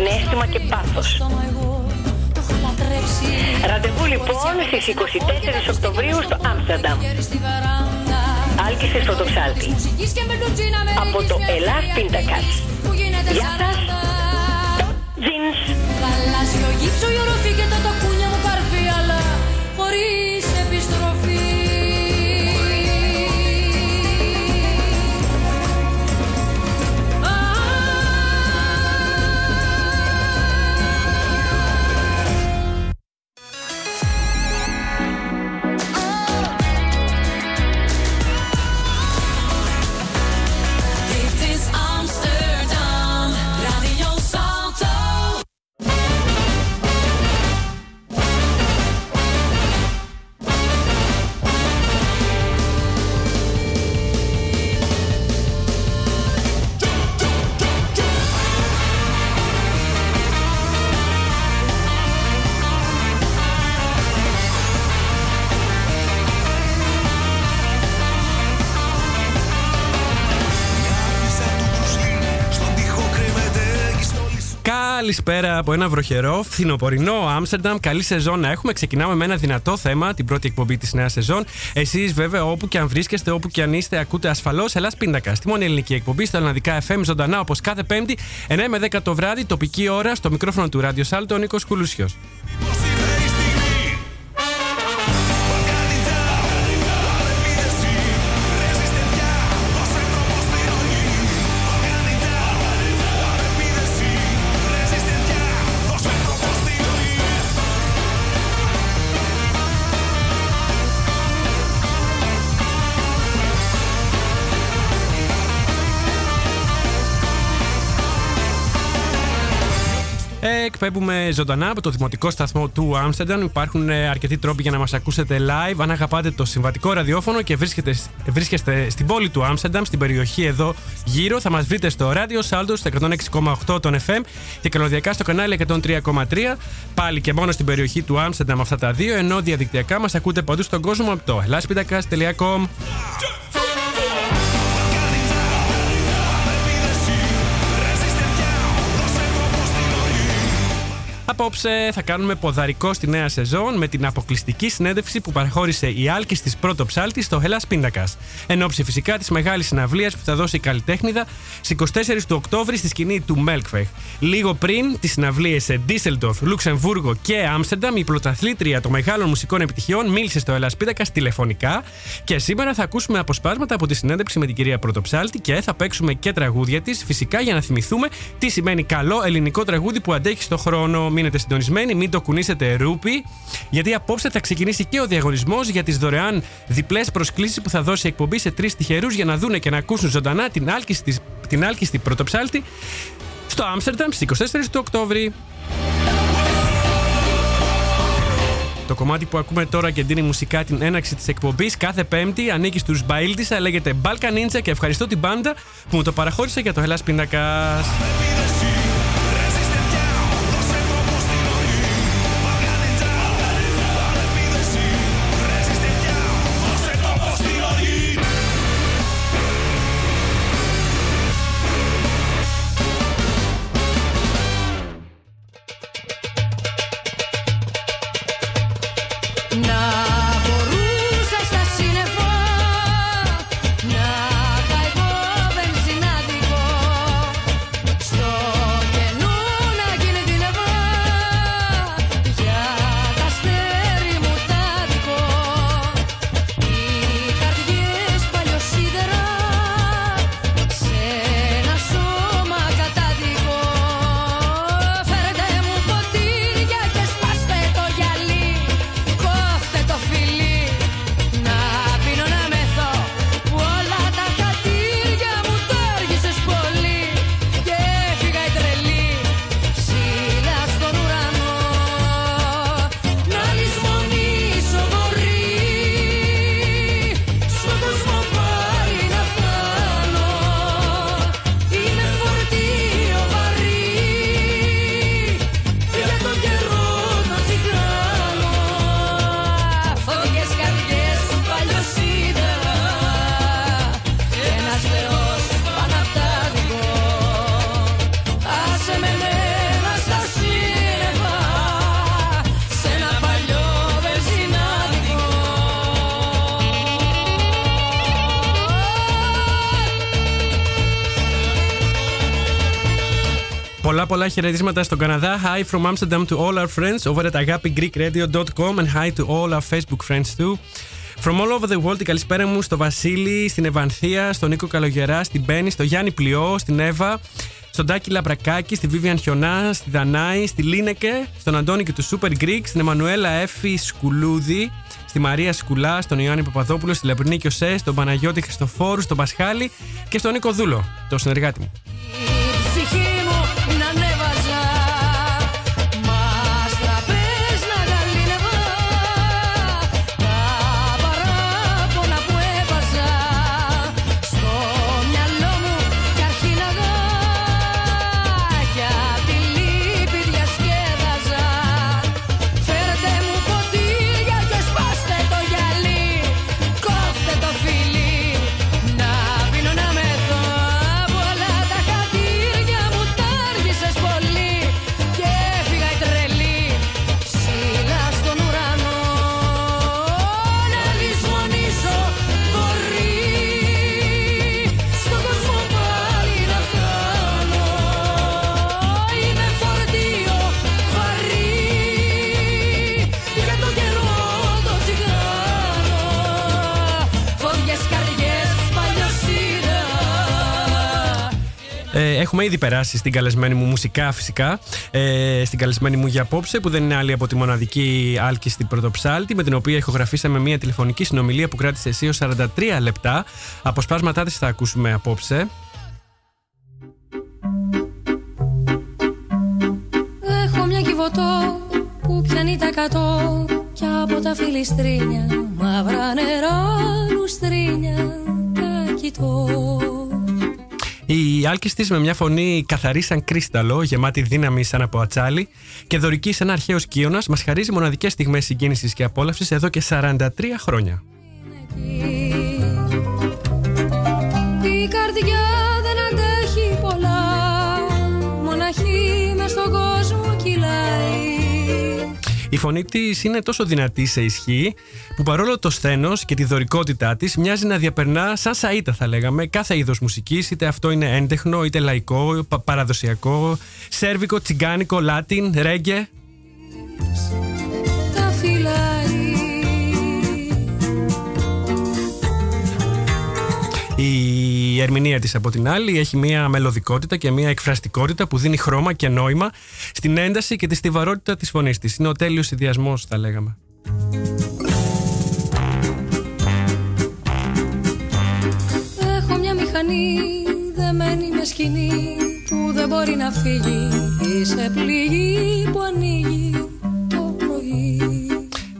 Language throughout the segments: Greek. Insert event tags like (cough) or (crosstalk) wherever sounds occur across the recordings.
συνέστημα και πάθος. Ραντεβού λοιπόν στις 24 Οκτωβρίου στο Άμστερνταμ. Άλκησε στο ψάλτη. Από το Ελλάς Πίντακας. Γεια σας. Τζινς. Γαλάζιο γύψο η οροφή και τα Καλησπέρα από ένα βροχερό, φθινοπορεινό Άμστερνταμ. Καλή σεζόν να έχουμε. Ξεκινάμε με ένα δυνατό θέμα, την πρώτη εκπομπή της νέας σεζόν. Εσείς, βέβαια, όπου και αν βρίσκεστε, όπου και αν είστε, ακούτε ασφαλώς Ελλάς Πίντακα. Στη μόνη ελληνική εκπομπή, στα ελληνικά FM, ζωντανά όπως κάθε Πέμπτη, 9 με 10 το βράδυ, τοπική ώρα, στο μικρόφωνο του Ράδιο Σάλτο, ο Νίκος Κουλούσιος. Εκπέμπουμε ζωντανά από το δημοτικό σταθμό του Άμστερνταμ. Υπάρχουν ε, αρκετοί τρόποι για να μας ακούσετε live. Αν αγαπάτε το συμβατικό ραδιόφωνο και βρίσκεστε, βρίσκεστε στην πόλη του Άμστερνταμ, στην περιοχή εδώ γύρω, θα μας βρείτε στο ράδιο Salto στο 106,8 των FM και καλωδιακά στο κανάλι 103,3. Πάλι και μόνο στην περιοχή του Άμστερνταμ αυτά τα δύο, ενώ διαδικτυακά μας ακούτε παντού στον κόσμο από το ελάσπιτακα.com. Απόψε θα κάνουμε ποδαρικό στη νέα σεζόν με την αποκλειστική συνέντευξη που παραχώρησε η Άλκη τη πρώτο ψάλτη στο Hellas Πίντακα. Εν ώψη φυσικά της μεγάλης συναυλίας που θα δώσει η καλλιτέχνηδα στις 24 του Οκτώβρη στη σκηνή του Μέλκφεχ. Λίγο πριν τι συναυλίε σε Ντίσσελντορφ, Λουξεμβούργο και Άμστερνταμ, η πρωταθλήτρια των μεγάλων μουσικών επιτυχιών μίλησε στο Hellas Πίντακα τηλεφωνικά και σήμερα θα ακούσουμε αποσπάσματα από τη συνέντευξη με την κυρία Πρωτοψάλτη και θα παίξουμε και τραγούδια της, φυσικά για να θυμηθούμε τι σημαίνει καλό ελληνικό τραγούδι που αντέχει στο χρόνο μείνετε συντονισμένοι, μην το κουνήσετε ρούπι, γιατί απόψε θα ξεκινήσει και ο διαγωνισμός για τις δωρεάν διπλές προσκλήσεις που θα δώσει η εκπομπή σε τρεις τυχερούς για να δούνε και να ακούσουν ζωντανά την άλκιστη, την άλκιστη πρωτοψάλτη στο Άμστερνταμ στις 24 του Οκτώβρη. Το κομμάτι που ακούμε τώρα και δίνει μουσικά την έναξη της εκπομπής κάθε Πέμπτη ανήκει στους Μπαίλτισα, λέγεται Balkan Ninja και ευχαριστώ την μπάντα που μου το παραχώρησε για το Hellas Πίνακας. Πολλά πολλά χαιρετίσματα στον Καναδά. Hi from Amsterdam to all our friends over at agapigreekradio.com and hi to all our Facebook friends too. From all over the world, η καλησπέρα μου στο Βασίλη, στην Ευανθία, στον Νίκο Καλογερά, στην Μπέννη, στο Γιάννη Πλειό, στην Εύα, στον Τάκη Λαμπρακάκη, στη Βίβιαν Χιονά, στη Δανάη, στη Λίνεκε, στον Αντώνη και του Super Greek, στην Εμμανουέλα Έφη Σκουλούδη, στη Μαρία Σκουλά, στον Ιωάννη Παπαδόπουλο, στη Λεπρινή Κιωσέ, στον Παναγιώτη Χριστοφόρου, στον Πασχάλη και στον Νίκο Δούλο, το συνεργάτη μου. Έχουμε ήδη περάσει στην καλεσμένη μου μουσικά φυσικά. Ε, στην καλεσμένη μου για απόψε, που δεν είναι άλλη από τη μοναδική Άλκη στην Πρωτοψάλτη, με την οποία ηχογραφήσαμε μια τηλεφωνική συνομιλία που κράτησε εσύ 43 λεπτά. Αποσπάσματά της θα ακούσουμε απόψε. Έχω μια κυβωτό που πιάνει τα κατώ και από τα φιλιστρίνια μαύρα νερά λουστρίνια τα κοιτώ. Η άλκης της με μια φωνή καθαρή σαν κρίσταλο, γεμάτη δύναμη σαν από ατσάλι και δωρική σαν αρχαίος κύωνα, μας χαρίζει μοναδικές στιγμές συγκίνησης και απόλαυσης εδώ και 43 χρόνια. Φωνή της είναι τόσο δυνατή σε ισχύ που παρόλο το σθένος και τη δωρικότητά της μοιάζει να διαπερνά σαν σαΐτα θα λέγαμε κάθε είδος μουσικής, είτε αυτό είναι έντεχνο, είτε λαϊκό, παραδοσιακό, σέρβικο, τσιγκάνικο, λάτιν, ρέγγε. Η ερμηνεία της από την άλλη έχει μια μελωδικότητα και μια εκφραστικότητα που δίνει χρώμα και νόημα στην ένταση και τη στιβαρότητα της φωνής της. Είναι ο τέλειος συνδυασμός θα λέγαμε. Έχω μια μηχανή δεμένη με σκηνή που δεν μπορεί να φύγει Είσαι πληγή που ανοίγει το πρωί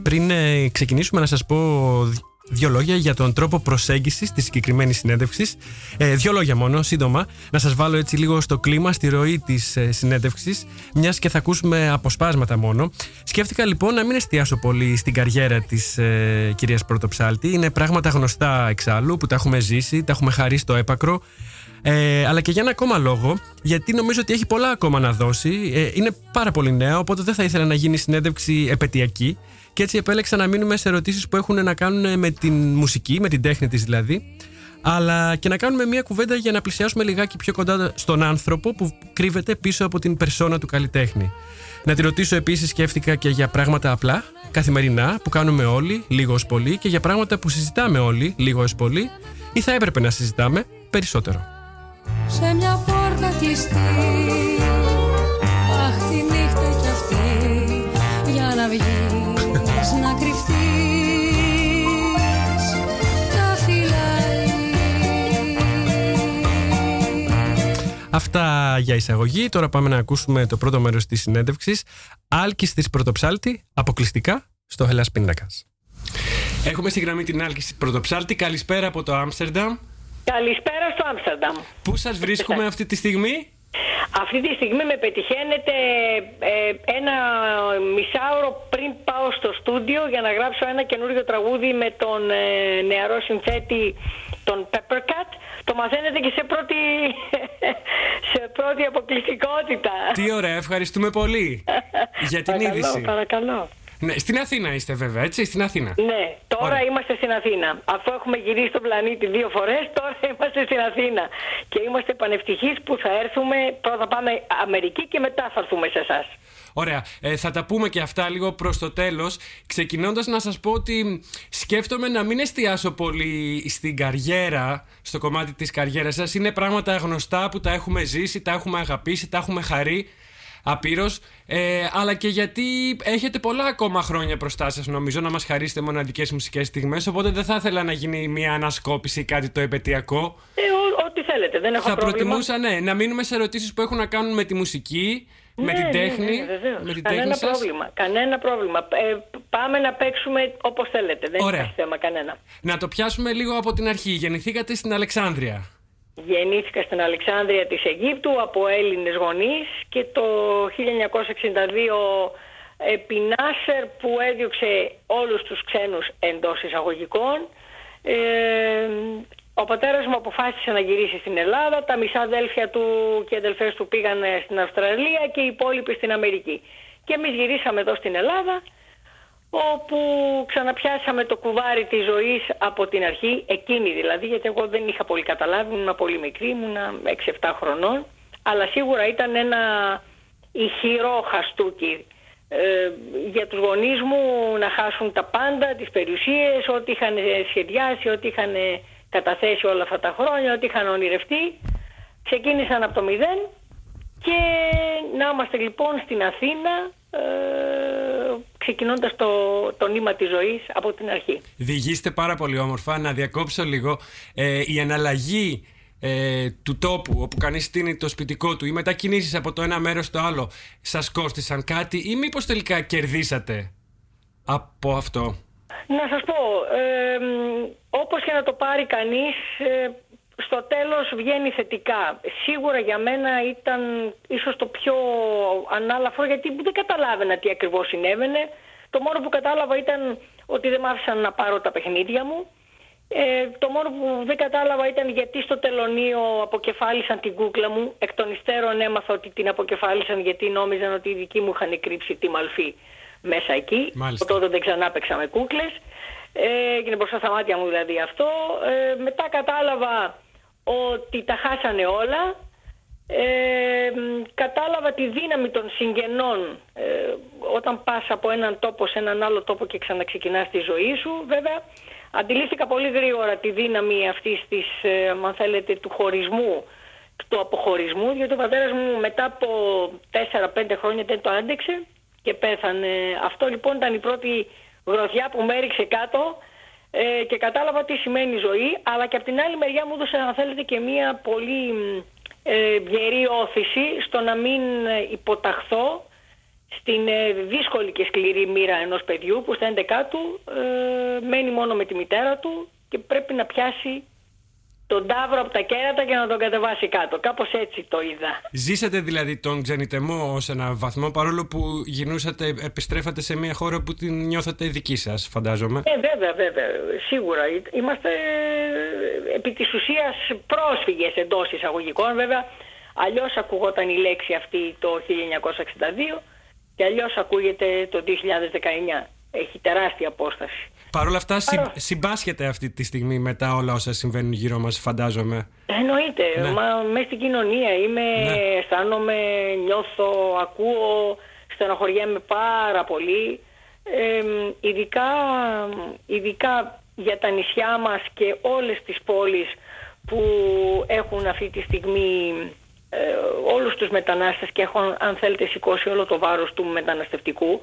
Πριν ε, ξεκινήσουμε να σας πω δύο λόγια για τον τρόπο προσέγγισης της συγκεκριμένης συνέντευξης. Ε, δύο λόγια μόνο, σύντομα, να σας βάλω έτσι λίγο στο κλίμα, στη ροή της ε, συνέντευξης, μιας και θα ακούσουμε αποσπάσματα μόνο. Σκέφτηκα λοιπόν να μην εστιάσω πολύ στην καριέρα της ε, κυρίας Πρωτοψάλτη. Είναι πράγματα γνωστά εξάλλου που τα έχουμε ζήσει, τα έχουμε χαρίσει στο έπακρο. Ε, αλλά και για ένα ακόμα λόγο, γιατί νομίζω ότι έχει πολλά ακόμα να δώσει. Ε, είναι πάρα πολύ νέα, οπότε δεν θα ήθελα να γίνει συνέντευξη επαιτειακή. Και έτσι επέλεξα να μείνουμε σε ερωτήσεις που έχουν να κάνουν με την μουσική, με την τέχνη της δηλαδή, αλλά και να κάνουμε μια κουβέντα για να πλησιάσουμε λιγάκι πιο κοντά στον άνθρωπο που κρύβεται πίσω από την περσόνα του καλλιτέχνη. Να τη ρωτήσω επίσης, σκέφτηκα και για πράγματα απλά, καθημερινά, που κάνουμε όλοι, λίγο ως πολύ, και για πράγματα που συζητάμε όλοι, λίγο ως πολύ, ή θα έπρεπε να συζητάμε περισσότερο. Σε μια πόρτα κλειστή, Αυτά για εισαγωγή. Τώρα πάμε να ακούσουμε το πρώτο μέρος της συνέντευξης. Άλκης της Πρωτοψάλτη, αποκλειστικά στο Hellas Πίντακας. Έχουμε στη γραμμή την Άλκης Πρωτοψάλτη. Καλησπέρα από το Άμστερνταμ. Καλησπέρα στο Άμστερνταμ. Πού σας βρίσκουμε αυτή τη στιγμή; Αυτή τη στιγμή με πετυχαίνετε ε, ένα μισάωρο πριν πάω στο στούντιο για να γράψω ένα καινούριο τραγούδι με τον ε, νεαρό συνθέτη τον Peppercat. Το μαθαίνετε και σε πρώτη, (laughs) σε πρώτη αποκλειστικότητα. Τι ωραία, ευχαριστούμε πολύ (laughs) για την παρακαλώ, είδηση. Παρακαλώ. Ναι, στην Αθήνα είστε βέβαια, έτσι, στην Αθήνα. Ναι, τώρα είμαστε στην Αθήνα. Αφού έχουμε γυρίσει τον πλανήτη δύο φορές, τώρα (laughs) είμαστε στην Αθήνα. Και είμαστε πανευτυχείς που θα έρθουμε, πρώτα πάμε Αμερική και μετά θα έρθουμε σε εσάς. Ωραία. Ε, θα τα πούμε και αυτά λίγο προς το τέλος. Ξεκινώντας να σας πω ότι σκέφτομαι να μην εστιάσω πολύ στην καριέρα, στο κομμάτι της καριέρας σας. Είναι πράγματα γνωστά που τα έχουμε ζήσει, τα έχουμε αγαπήσει, τα έχουμε χαρεί απείρω. Ε, αλλά και γιατί έχετε πολλά ακόμα χρόνια μπροστά σας, νομίζω, να μας χαρίσετε μοναδικές μουσικές στιγμές. Οπότε δεν θα ήθελα να γίνει μια ανασκόπηση ή κάτι το επαιτειακό. Ε, ό,τι θέλετε, δεν έχω θα πρόβλημα. Θα προτιμούσα, ναι, να μείνουμε σε ερωτήσεις που έχουν να κάνουν με τη μουσική, με την ναι, ναι, τέχνη. Ναι, ναι, με την κανένα τέχνη πρόβλημα. Σας. Κανένα πρόβλημα. Ε, πάμε να παίξουμε όπως θέλετε. Δεν Ωραία. υπάρχει θέμα κανένα. Να το πιάσουμε λίγο από την αρχή. Γεννηθήκατε στην Αλεξάνδρεια. Γεννήθηκα στην Αλεξάνδρεια της Αιγύπτου από Έλληνες γονείς και το 1962 επί Νάσερ που έδιωξε όλους τους ξένους εντός εισαγωγικών ε, ο πατέρας μου αποφάσισε να γυρίσει στην Ελλάδα, τα μισά αδέλφια του και αδελφές του πήγαν στην Αυστραλία και οι υπόλοιποι στην Αμερική. Και εμείς γυρίσαμε εδώ στην Ελλάδα όπου ξαναπιάσαμε το κουβάρι της ζωής από την αρχή, εκείνη δηλαδή, γιατί εγώ δεν είχα πολύ καταλάβει, ήμουν πολύ μικρή, ήμουν 6-7 χρονών, αλλά σίγουρα ήταν ένα ηχηρό χαστούκι ε, για τους γονείς μου να χάσουν τα πάντα, τις περιουσίες, ό,τι είχαν σχεδιάσει, ό,τι είχαν καταθέσει όλα αυτά τα χρόνια, ό,τι είχαν ονειρευτεί. Ξεκίνησαν από το μηδέν και να είμαστε λοιπόν στην Αθήνα ε, ξεκινώντας το, το νήμα της ζωής από την αρχή. Διηγήστε πάρα πολύ όμορφα. Να διακόψω λίγο. Ε, η αναλλαγή ε, του τόπου όπου κανείς στείνει το σπιτικό του ή μετακινήσεις από το ένα μέρος στο άλλο σας κόστησαν κάτι ή μήπως τελικά κερδίσατε από αυτό; Να σας πω, ε, όπως και να το πάρει κανείς, ε, στο τέλος βγαίνει θετικά. Σίγουρα για μένα ήταν ίσως το πιο ανάλαφρο γιατί δεν καταλάβαινα τι ακριβώς συνέβαινε. Το μόνο που κατάλαβα ήταν ότι δεν μ' άφησαν να πάρω τα παιχνίδια μου. Ε, το μόνο που δεν κατάλαβα ήταν γιατί στο τελωνίο αποκεφάλισαν την κούκλα μου. Εκ των υστέρων έμαθα ότι την αποκεφάλισαν γιατί νόμιζαν ότι οι δικοί μου είχαν κρύψει τη μαλφή μέσα εκεί. Μάλιστα. Τότε δεν ξανά παίξα με κούκλες. Ε, έγινε μπροστά στα μάτια μου δηλαδή αυτό. Ε, μετά κατάλαβα ότι τα χάσανε όλα. Ε, κατάλαβα τη δύναμη των συγγενών ε, όταν πας από έναν τόπο σε έναν άλλο τόπο και ξαναξεκινάς τη ζωή σου βέβαια αντιλήφθηκα πολύ γρήγορα τη δύναμη αυτής της ε, αν θέλετε του χωρισμού του αποχωρισμού διότι ο πατέρας μου μετά από 4-5 χρόνια δεν το άντεξε και πέθανε. Αυτό λοιπόν ήταν η πρώτη γροθιά που με έριξε κάτω ε, και κατάλαβα τι σημαίνει ζωή, αλλά και από την άλλη μεριά μου έδωσε, αν θέλετε, και μια πολύ ε, γερή όθηση στο να μην ε, υποταχθώ στην ε, δύσκολη και σκληρή μοίρα ενός παιδιού που στα 11 του ε, μένει μόνο με τη μητέρα του και πρέπει να πιάσει τον τάβρο από τα κέρατα και να τον κατεβάσει κάτω. Κάπως έτσι το είδα. Ζήσατε δηλαδή τον ξενιτεμό ως ένα βαθμό, παρόλο που γινούσατε, επιστρέφατε σε μια χώρα που την νιώθατε δική σας, φαντάζομαι. Ε, βέβαια, βέβαια. Σίγουρα. Είμαστε ε, επί της ουσίας πρόσφυγες εντός εισαγωγικών. Βέβαια, αλλιώς ακουγόταν η λέξη αυτή το 1962 και αλλιώς ακούγεται το 2019. Έχει τεράστια απόσταση. Παρ' όλα αυτά, συμπάσχεται αυτή τη στιγμή μετά όλα όσα συμβαίνουν γύρω μας, φαντάζομαι. Εννοείται. Ναι. Μα μέσα στην κοινωνία είμαι, ναι. αισθάνομαι, νιώθω, ακούω, στενοχωριέμαι πάρα πολύ. Ε, ειδικά, ειδικά για τα νησιά μας και όλες τις πόλεις που έχουν αυτή τη στιγμή ε, όλους τους μετανάστες και έχουν αν θέλετε σηκώσει όλο το βάρος του μεταναστευτικού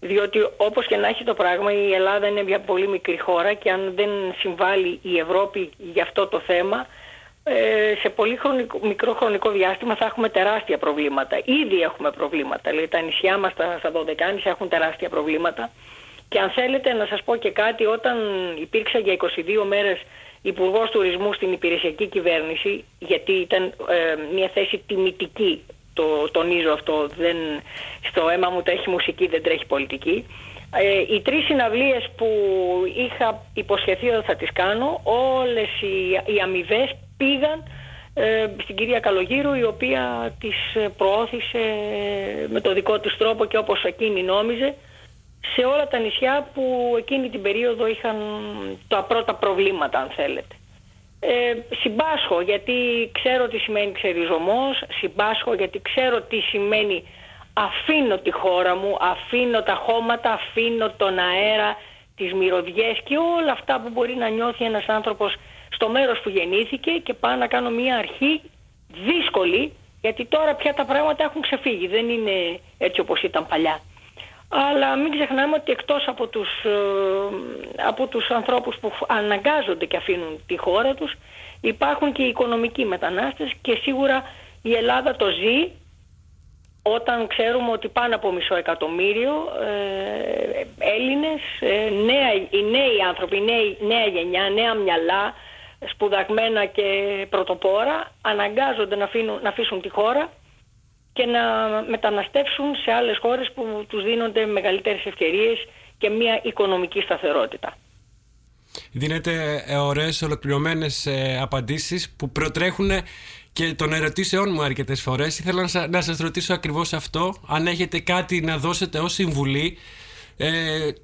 διότι όπως και να έχει το πράγμα η Ελλάδα είναι μια πολύ μικρή χώρα και αν δεν συμβάλλει η Ευρώπη για αυτό το θέμα ε, σε πολύ χρονικό, μικρό χρονικό διάστημα θα έχουμε τεράστια προβλήματα. Ήδη έχουμε προβλήματα. Δηλαδή τα νησιά μας, τα, στα Δωδεκάνησα έχουν τεράστια προβλήματα. Και αν θέλετε να σας πω και κάτι, όταν υπήρξα για 22 μέρες υπουργός τουρισμού στην υπηρεσιακή κυβέρνηση, γιατί ήταν ε, μια θέση τιμητική το τονίζω αυτό, δεν, στο αίμα μου τρέχει μουσική, δεν τρέχει πολιτική. Ε, οι τρεις συναυλίες που είχα υποσχεθεί ότι θα τις κάνω, όλες οι, οι αμοιβέ πήγαν ε, στην κυρία Καλογύρου η οποία τις προώθησε με το δικό της τρόπο και όπως εκείνη νόμιζε σε όλα τα νησιά που εκείνη την περίοδο είχαν τα πρώτα προβλήματα αν θέλετε. Ε, συμπάσχω γιατί ξέρω τι σημαίνει ξεριζωμός, συμπάσχω γιατί ξέρω τι σημαίνει αφήνω τη χώρα μου, αφήνω τα χώματα, αφήνω τον αέρα, τις μυρωδιές και όλα αυτά που μπορεί να νιώθει ένας άνθρωπος στο μέρος που γεννήθηκε και πάω να κάνω μια αρχή δύσκολη γιατί τώρα πια τα πράγματα έχουν ξεφύγει, δεν είναι έτσι όπως ήταν παλιά. Αλλά μην ξεχνάμε ότι εκτός από τους, ε, από τους ανθρώπους που αναγκάζονται και αφήνουν τη χώρα τους υπάρχουν και οι οικονομικοί μετανάστες και σίγουρα η Ελλάδα το ζει όταν ξέρουμε ότι πάνω από μισό εκατομμύριο ε, Έλληνες, ε, νέα, οι νέοι άνθρωποι, η νέα γενιά, νέα μυαλά, σπουδαγμένα και πρωτοπόρα αναγκάζονται να, αφήνουν, να αφήσουν τη χώρα και να μεταναστεύσουν σε άλλες χώρες που τους δίνονται μεγαλύτερες ευκαιρίες και μια οικονομική σταθερότητα. Δίνετε ε, ωραίες ολοκληρωμένες ε, απαντήσεις που προτρέχουν και των ερωτήσεών μου αρκετές φορές. Ήθελα να, να σας ρωτήσω ακριβώς αυτό, αν έχετε κάτι να δώσετε ως συμβουλή, ε,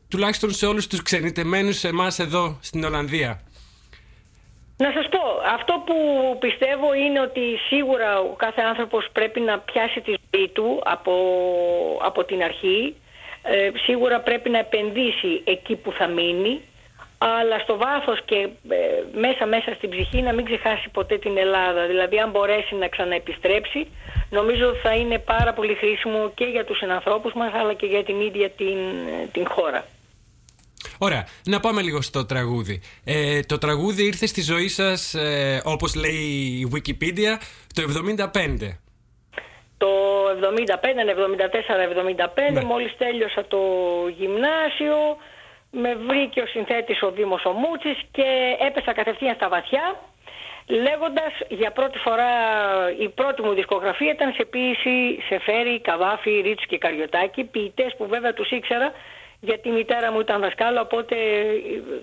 τουλάχιστον σε όλους τους ξενιτεμένους εμάς εδώ στην Ολλανδία. Να σας πω, αυτό που πιστεύω είναι ότι σίγουρα ο κάθε άνθρωπος πρέπει να πιάσει τη ζωή του από, από την αρχή. Ε, σίγουρα πρέπει να επενδύσει εκεί που θα μείνει, αλλά στο βάθος και ε, μέσα μέσα στην ψυχή να μην ξεχάσει ποτέ την Ελλάδα. Δηλαδή αν μπορέσει να ξαναεπιστρέψει, νομίζω θα είναι πάρα πολύ χρήσιμο και για τους συνανθρώπους μας, αλλά και για την ίδια την, την χώρα. Ωραία. Να πάμε λίγο στο τραγούδι. Ε, το τραγούδι ήρθε στη ζωή σας, ε, όπως λέει η Wikipedia, το 75. Το 75, 74-75, ναι. μόλις τέλειωσα το γυμνάσιο, με βρήκε ο συνθέτης ο Δήμος ο Μούτσης και έπεσα κατευθείαν στα βαθιά λέγοντας για πρώτη φορά η πρώτη μου δισκογραφία ήταν σε ποίηση σε Φέρι, Καβάφη, Ρίτσου και Καριωτάκη ποιητές που βέβαια τους ήξερα γιατί η μητέρα μου ήταν δασκάλα οπότε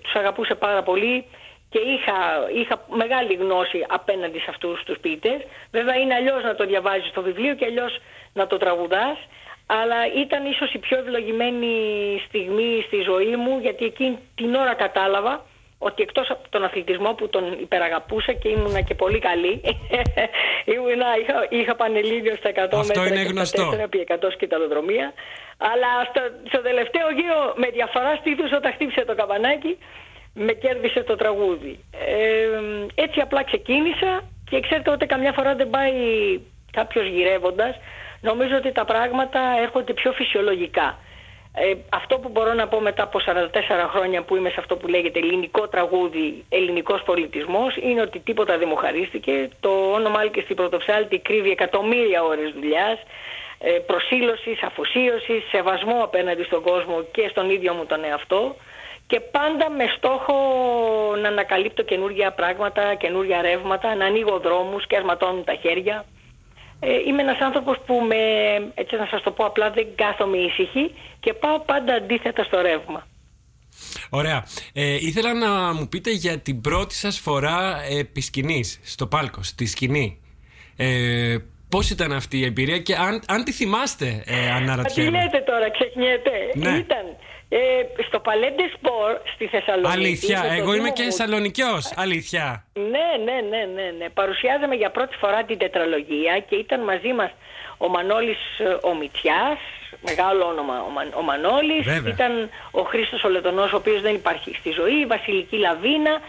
τους αγαπούσε πάρα πολύ και είχα, είχα μεγάλη γνώση απέναντι σε αυτούς τους ποιητές. Βέβαια είναι αλλιώς να το διαβάζεις στο βιβλίο και αλλιώς να το τραγουδάς. Αλλά ήταν ίσως η πιο ευλογημένη στιγμή στη ζωή μου γιατί εκείνη την ώρα κατάλαβα ότι εκτός από τον αθλητισμό που τον υπεραγαπούσα και ήμουνα και πολύ καλή (laughs) ήμουνα, είχα, είχα πανελλήνιο στα 100 Αυτό μέτρα είναι γνωστό. επί 100 σκηταλοδρομία αλλά στο, στο τελευταίο γύρο με διαφορά στήθους όταν χτύπησε το καμπανάκι με κέρδισε το τραγούδι. Ε, έτσι απλά ξεκίνησα και ξέρετε ότι καμιά φορά δεν πάει κάποιος γυρεύοντας. Νομίζω ότι τα πράγματα έρχονται πιο φυσιολογικά. Ε, αυτό που μπορώ να πω μετά από 44 χρόνια που είμαι σε αυτό που λέγεται ελληνικό τραγούδι, ελληνικός πολιτισμός, είναι ότι τίποτα δεν μου χαρίστηκε. Το όνομα και στην πρωτοψάλτη κρύβει εκατομμύρια ώρες δουλειάς, ε, προσήλωσης, αφοσίωσης, σεβασμό απέναντι στον κόσμο και στον ίδιο μου τον εαυτό και πάντα με στόχο να ανακαλύπτω καινούργια πράγματα, καινούργια ρεύματα, να ανοίγω δρόμους και ασματώνουν τα χέρια. Ε, είμαι ένας άνθρωπος που με, έτσι να σας το πω απλά, δεν κάθομαι ήσυχη και πάω πάντα αντίθετα στο ρεύμα. Ωραία. Ε, ήθελα να μου πείτε για την πρώτη σας φορά επί σκηνής, στο πάλκο, στη σκηνή. Ε, πώς ήταν αυτή η εμπειρία και αν, αν τη θυμάστε, ε, αναρωτιέμαι. Τι λέτε τώρα, ξεχνιέται. Ναι. Ήταν ε, στο Παλέντε Σπορ στη Θεσσαλονίκη. Αλήθεια, εγώ είμαι και Θεσσαλονικιός, αλήθεια. Ναι, ναι, ναι, ναι, ναι. Παρουσιάζαμε για πρώτη φορά την τετραλογία και ήταν μαζί μας ο Μανώλης ε, ο Μητσιάς, μεγάλο όνομα ο, Μα, ο Μανώλης, ήταν ο Χρήστος ο Λετωνός, ο οποίος δεν υπάρχει στη ζωή, η Βασιλική Λαβίνα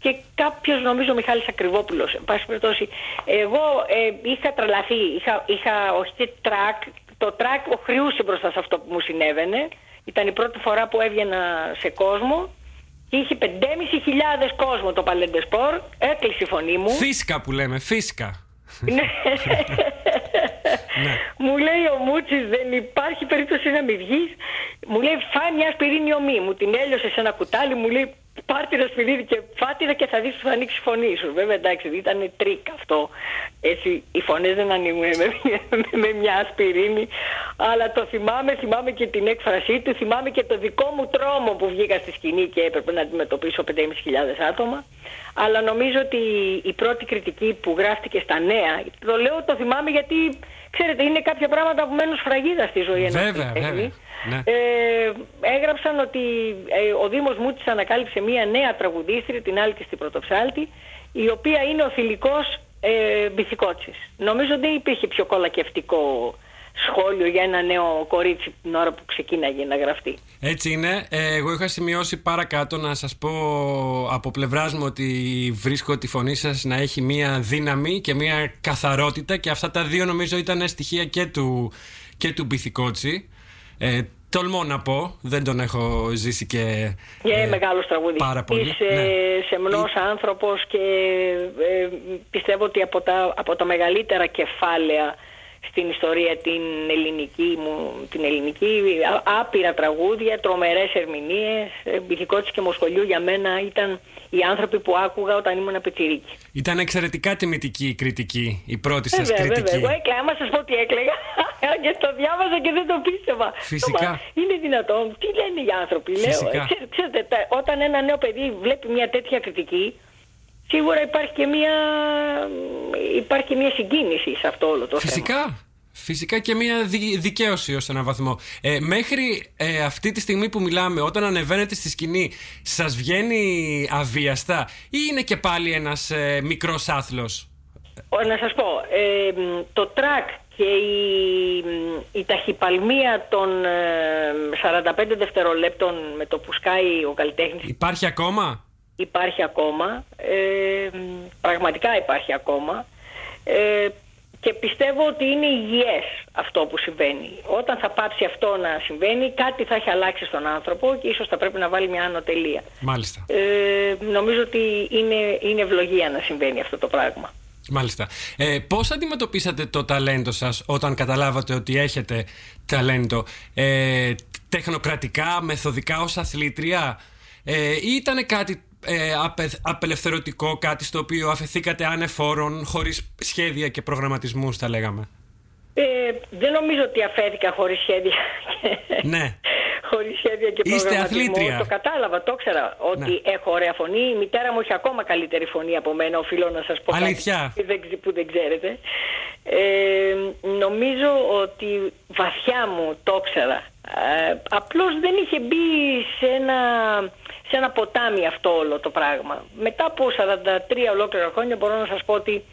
και κάποιος νομίζω Μιχάλης Ακριβόπουλος. Εν πάση περιπτώσει, εγώ ε, είχα τρελαθεί, είχα, είχα όχι τρακ, το τρακ ωχριούσε μπροστά σε αυτό που μου συνέβαινε ήταν η πρώτη φορά που έβγαινα σε κόσμο και είχε 5.500 κόσμο το Παλέ ντε Σπορ. Έκλεισε η φωνή μου. Φίσκα που λέμε, φίσκα. Ναι. (laughs) ναι. Μου λέει ο Μούτσης δεν υπάρχει περίπτωση να μην βγεις. Μου λέει φάε μια ασπιρίνη ωμή. Μου την έλειωσε σε ένα κουτάλι. Μου λέει πάρε μια ασπιρίνη και φά' τηνα και θα δεις που θα ανοίξει η φωνή σου. Βέβαια εντάξει ήταν τρικ αυτό. Έτσι οι φωνές δεν ανοίγουν με, με, μια ασπιρίνη. Αλλά το θυμάμαι, θυμάμαι και την έκφρασή του, θυμάμαι και το δικό μου τρόμο που βγήκα στη σκηνή και έπρεπε να αντιμετωπίσω 5.500 άτομα. Αλλά νομίζω ότι η πρώτη κριτική που γράφτηκε στα νέα, το λέω το θυμάμαι γιατί ξέρετε είναι κάποια πράγματα που μένουν σφραγίδα στη ζωή ενός Βέβαια, βέβαια. Ναι. Ε, έγραψαν ότι ε, ο Δήμος Μούτης ανακάλυψε μία νέα τραγουδίστρια, την άλλη στην Πρωτοψάλτη, η οποία είναι ο θηλυκός ε, Μπιθικότσης. Νομίζω δεν υπήρχε πιο κολακευτικό σχόλιο για ένα νέο κορίτσι την ώρα που ξεκίναγε να γραφτεί. Έτσι είναι. Ε, εγώ είχα σημειώσει παρακάτω να σας πω από πλευράς μου ότι βρίσκω τη φωνή σας να έχει μία δύναμη και μία καθαρότητα και αυτά τα δύο νομίζω ήταν στοιχεία και του, και του Μπιθικότσι. Ε, τολμώ να πω, δεν τον έχω ζήσει και Και ε, μεγάλος τραγουδιστής. Πάρα πολύ. Είσαι ναι. σεμνός άνθρωπος και ε, πιστεύω ότι από τα, από τα μεγαλύτερα κεφάλαια στην ιστορία την ελληνική μου, την ελληνική, άπειρα τραγούδια, τρομερές ερμηνείες, μπιθικότης και μοσχολιού για μένα ήταν οι άνθρωποι που άκουγα όταν ήμουν πιτσιρίκι. Ήταν εξαιρετικά τιμητική η κριτική, η πρώτη σας Βέβαια, κριτική. βέβαια. Εγώ έκλαιγα, άμα σας πω τι έκλαιγα (laughs) και το διάβαζα και δεν το πίστευα. Φυσικά. Μα, είναι δυνατόν, τι λένε οι άνθρωποι, λέω. Φυσικά. Ε, ξέρετε, ξέρετε, τα- όταν ένα νέο παιδί βλέπει μια τέτοια κριτική, σίγουρα υπάρχει και μια, υπάρχει και μια συγκίνηση σε αυτό όλο το θέμα. Φυσικά. Φυσικά και μια δι- δικαίωση ως έναν βαθμό. Ε, μέχρι ε, αυτή τη στιγμή που μιλάμε, όταν ανεβαίνετε στη σκηνή, σας βγαίνει αβίαστα ή είναι και πάλι ένας ε, μικρός άθλος; Ο, να σας πω, ε, μ, το τρακ και η, μ, η ταχυπαλμία των ε, 45 δευτερολέπτων με το που σκάει ο καλλιτέχνης Υπάρχει ακόμα; Υπάρχει ακόμα, ε, μ, πραγματικά υπάρχει ακόμα ε, και πιστεύω ότι είναι υγιές αυτό που συμβαίνει. Όταν θα πάψει αυτό να συμβαίνει, κάτι θα έχει αλλάξει στον άνθρωπο και ίσως θα πρέπει να βάλει μια άνω τελεία. Μάλιστα. Ε, νομίζω ότι είναι, είναι ευλογία να συμβαίνει αυτό το πράγμα. Μάλιστα. Ε, πώς αντιμετωπίσατε το ταλέντο σας όταν καταλάβατε ότι έχετε ταλέντο; Ε, τεχνοκρατικά, μεθοδικά ως αθλήτρια; Ε, ή ήταν κάτι ε, απε, απελευθερωτικό, κάτι στο οποίο αφαιθήκατε άνεφόρον, χωρίς σχέδια και προγραμματισμούς θα λέγαμε. Ε, δεν νομίζω ότι αφέθηκα χωρίς σχέδια. Ναι. (laughs) χωρίς σχέδια και Είστε προγραμματισμό. αθλήτρια. Το κατάλαβα, το ήξερα ότι Ναι. έχω ωραία φωνή. Η μητέρα μου έχει ακόμα καλύτερη φωνή από μένα, οφείλω να σας πω κάτι Αλήθεια. που δεν, ξε- που δεν ξέρετε. Ε, νομίζω ότι βαθιά μου το ήξερα. Ε, απλώς δεν είχε μπει σε ένα, σε ένα ποτάμι αυτό όλο το πράγμα. Μετά από 43 ολόκληρα χρόνια μπορώ να σας πω ότι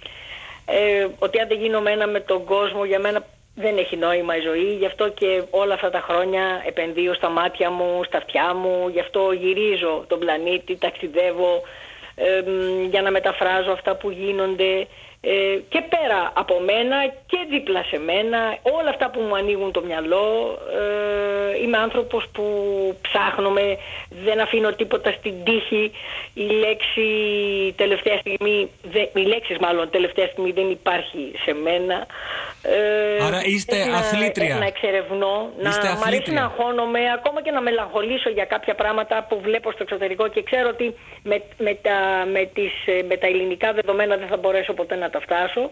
ε, ότι αν δεν γίνομαι ένα με τον κόσμο για μένα δεν έχει νόημα η ζωή. Γι' αυτό και όλα αυτά τα χρόνια επενδύω στα μάτια μου, στα αυτιά μου. Γι' αυτό γυρίζω τον πλανήτη, ταξιδεύω ε, μ, για να μεταφράζω αυτά που γίνονται. ε, και πέρα από μένα και δίπλα σε μένα όλα αυτά που μου ανοίγουν το μυαλό ε, είμαι άνθρωπος που ψάχνομαι δεν αφήνω τίποτα στην τύχη η λέξη τελευταία στιγμή δεν- οι λέξεις μάλλον τελευταία στιγμή δεν υπάρχει σε μένα ε, Άρα είστε θέλω να- αθλήτρια. να εξερευνώ να Είστε μ' αρέσει αθλήτρια. να αγχώνομαι ακόμα και να μελαγχολήσω για κάποια πράγματα που βλέπω στο εξωτερικό και ξέρω ότι με, με, τα, με, τις, ε, με τα ελληνικά δεδομένα δεν θα μπορέσω ποτέ να τα φτάσω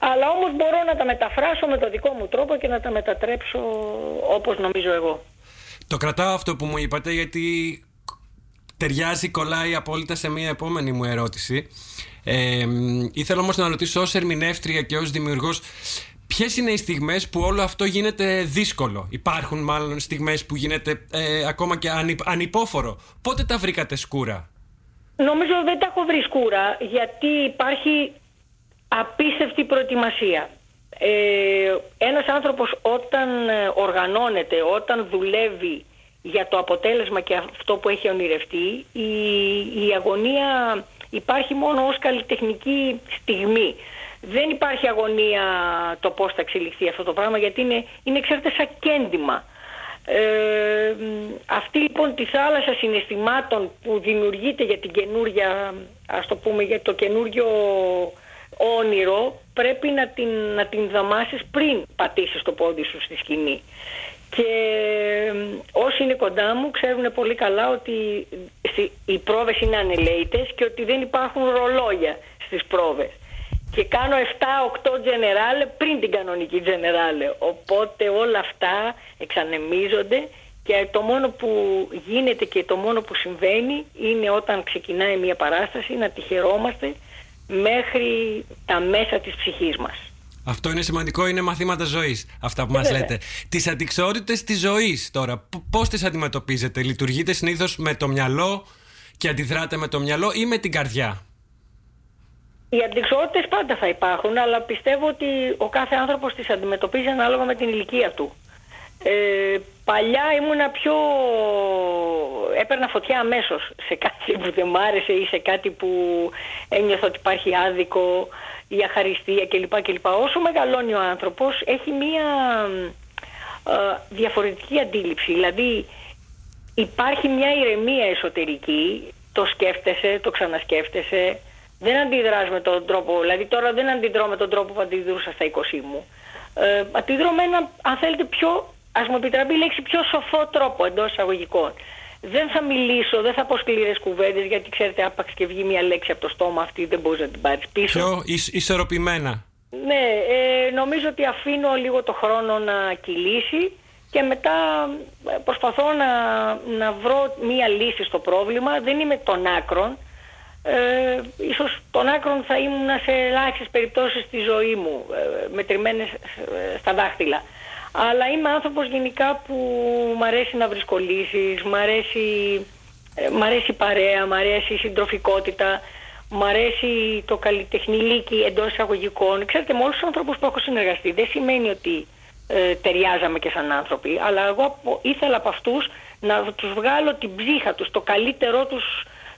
αλλά όμως μπορώ να τα μεταφράσω με το δικό μου τρόπο και να τα μετατρέψω όπως νομίζω εγώ. Το κρατάω αυτό που μου είπατε γιατί ταιριάζει, κολλάει απόλυτα σε μια επόμενη μου ερώτηση. Ε, μ, ήθελα όμως να ρωτήσω ως ερμηνεύτρια και ως δημιουργός ποιες είναι οι στιγμές που όλο αυτό γίνεται δύσκολο; Υπάρχουν μάλλον στιγμές που γίνεται ε, ακόμα και ανυ, ανυπόφορο. Πότε τα βρήκατε σκούρα; Νομίζω δεν τα έχω βρει σκούρα γιατί υπάρχει απίστευτη προετοιμασία. Ε, ένας άνθρωπος όταν ε, οργανώνεται, όταν δουλεύει για το αποτέλεσμα και αυτό που έχει ονειρευτεί, η, η αγωνία υπάρχει μόνο ως καλλιτεχνική στιγμή. Δεν υπάρχει αγωνία το πώς θα εξελιχθεί αυτό το πράγμα γιατί είναι, είναι ξέρετε σαν κέντημα. Ε, μ, αυτή λοιπόν τη θάλασσα συναισθημάτων που δημιουργείται για την καινούρια, ας το πούμε για το καινούριο όνειρο πρέπει να την, να την δαμάσεις πριν πατήσεις το πόδι σου στη σκηνή. Και μ, όσοι είναι κοντά μου ξέρουν πολύ καλά ότι στη- οι πρόβες είναι ανελαίτες και ότι δεν υπάρχουν ρολόγια στις πρόβες. Και κάνω 7-8 τζενεράλε πριν την κανονική τζενεράλε. Οπότε όλα αυτά εξανεμίζονται και το μόνο που γίνεται και το μόνο που συμβαίνει είναι όταν ξεκινάει μια παράσταση να τη χαιρόμαστε μέχρι τα μέσα της ψυχής μας. Αυτό είναι σημαντικό, είναι μαθήματα ζωής. Αυτά που μας λέτε. Τις αντικσότητες της ζωής τώρα, πώς τις αντιμετωπίζετε, Λειτουργείτε συνήθως με το μυαλό και αντιδράτε με το μυαλό ή με την καρδιά; Οι αντικσότητες πάντα θα υπάρχουν, αλλά πιστεύω ότι ο κάθε άνθρωπος τις αντιμετωπίζει ανάλογα με την ηλικία του. Ε, παλιά ήμουνα πιο... έπαιρνα φωτιά αμέσως σε κάτι που δεν μ' άρεσε ή σε κάτι που ένιωθα ότι υπάρχει άδικο ή αχαριστία κλπ. κλπ. Όσο μεγαλώνει ο άνθρωπος έχει μία ε, διαφορετική αντίληψη. Δηλαδή υπάρχει μια ηρεμία εσωτερική, το σκέφτεσαι, το ξανασκέφτεσαι, δεν αντιδράς με τον τρόπο, δηλαδή τώρα δεν αντιδρώ με τον τρόπο που αντιδρούσα στα 20 μου. Ε, αντιδρώ με ένα, αν θέλετε, πιο, ας μου επιτραπεί η λέξη, πιο σοφό τρόπο εντός εισαγωγικών. Δεν θα μιλήσω, δεν θα πω σκληρές κουβέντες, γιατί ξέρετε, άπαξ και βγει μια λέξη από το στόμα αυτή, δεν μπορείς να την πάρεις πίσω. Πιο ισορροπημένα. Ναι, ε, νομίζω ότι αφήνω λίγο το χρόνο να κυλήσει και μετά ε, προσπαθώ να, να βρω μία λύση στο πρόβλημα. Δεν είμαι των άκρων. Ε, ίσως των άκρων θα ήμουν σε ελάχιστες περιπτώσεις στη ζωή μου, ε, μετρημένες ε, στα δάχτυλα. Αλλά είμαι άνθρωπος γενικά που μ' αρέσει να βρίσκω λύσεις, μ' αρέσει, μ αρέσει η παρέα, μ' αρέσει η συντροφικότητα, μ' αρέσει το καλλιτεχνηλίκι εντός εισαγωγικών. Ξέρετε, με όλους τους ανθρώπους που έχω συνεργαστεί δεν σημαίνει ότι ε, ταιριάζαμε και σαν άνθρωποι, αλλά εγώ ήθελα από αυτούς να τους βγάλω την ψύχα τους, το καλύτερό τους,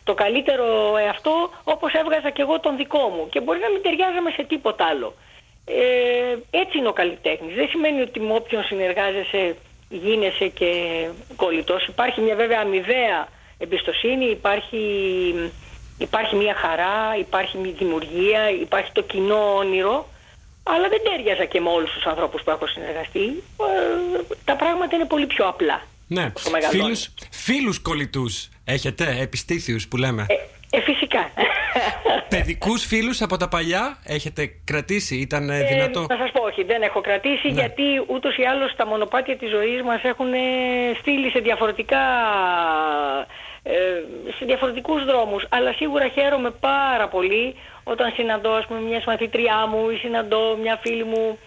το καλύτερο εαυτό όπως έβγαζα και εγώ τον δικό μου και μπορεί να μην ταιριάζαμε σε τίποτα άλλο. Ε, έτσι είναι ο καλλιτέχνης. Δεν σημαίνει ότι με όποιον συνεργάζεσαι γίνεσαι και κολλητός. Υπάρχει μια βέβαια αμοιβαία εμπιστοσύνη, υπάρχει, υπάρχει μια χαρά, υπάρχει μια δημιουργία, υπάρχει το κοινό όνειρο αλλά δεν τέριαζα και με όλους τους ανθρώπους που έχω συνεργαστεί. Ε, τα πράγματα είναι πολύ πιο απλά. Ναι. Φίλους, φίλους κολλητούς έχετε, επιστήθιους που λέμε; Ε, ε φυσικά. Παιδικούς φίλους από τα παλιά έχετε κρατήσει, ήταν ε, δυνατό; Να σας πω όχι, δεν έχω κρατήσει ναι. γιατί ούτως ή άλλως τα μονοπάτια της ζωής μας έχουν στείλει σε διαφορετικά ε, σε διαφορετικούς δρόμους. Αλλά σίγουρα χαίρομαι πάρα πολύ όταν συναντώ ας πούμε, μιας μαθήτριά μου ή συναντώ μια φίλη μου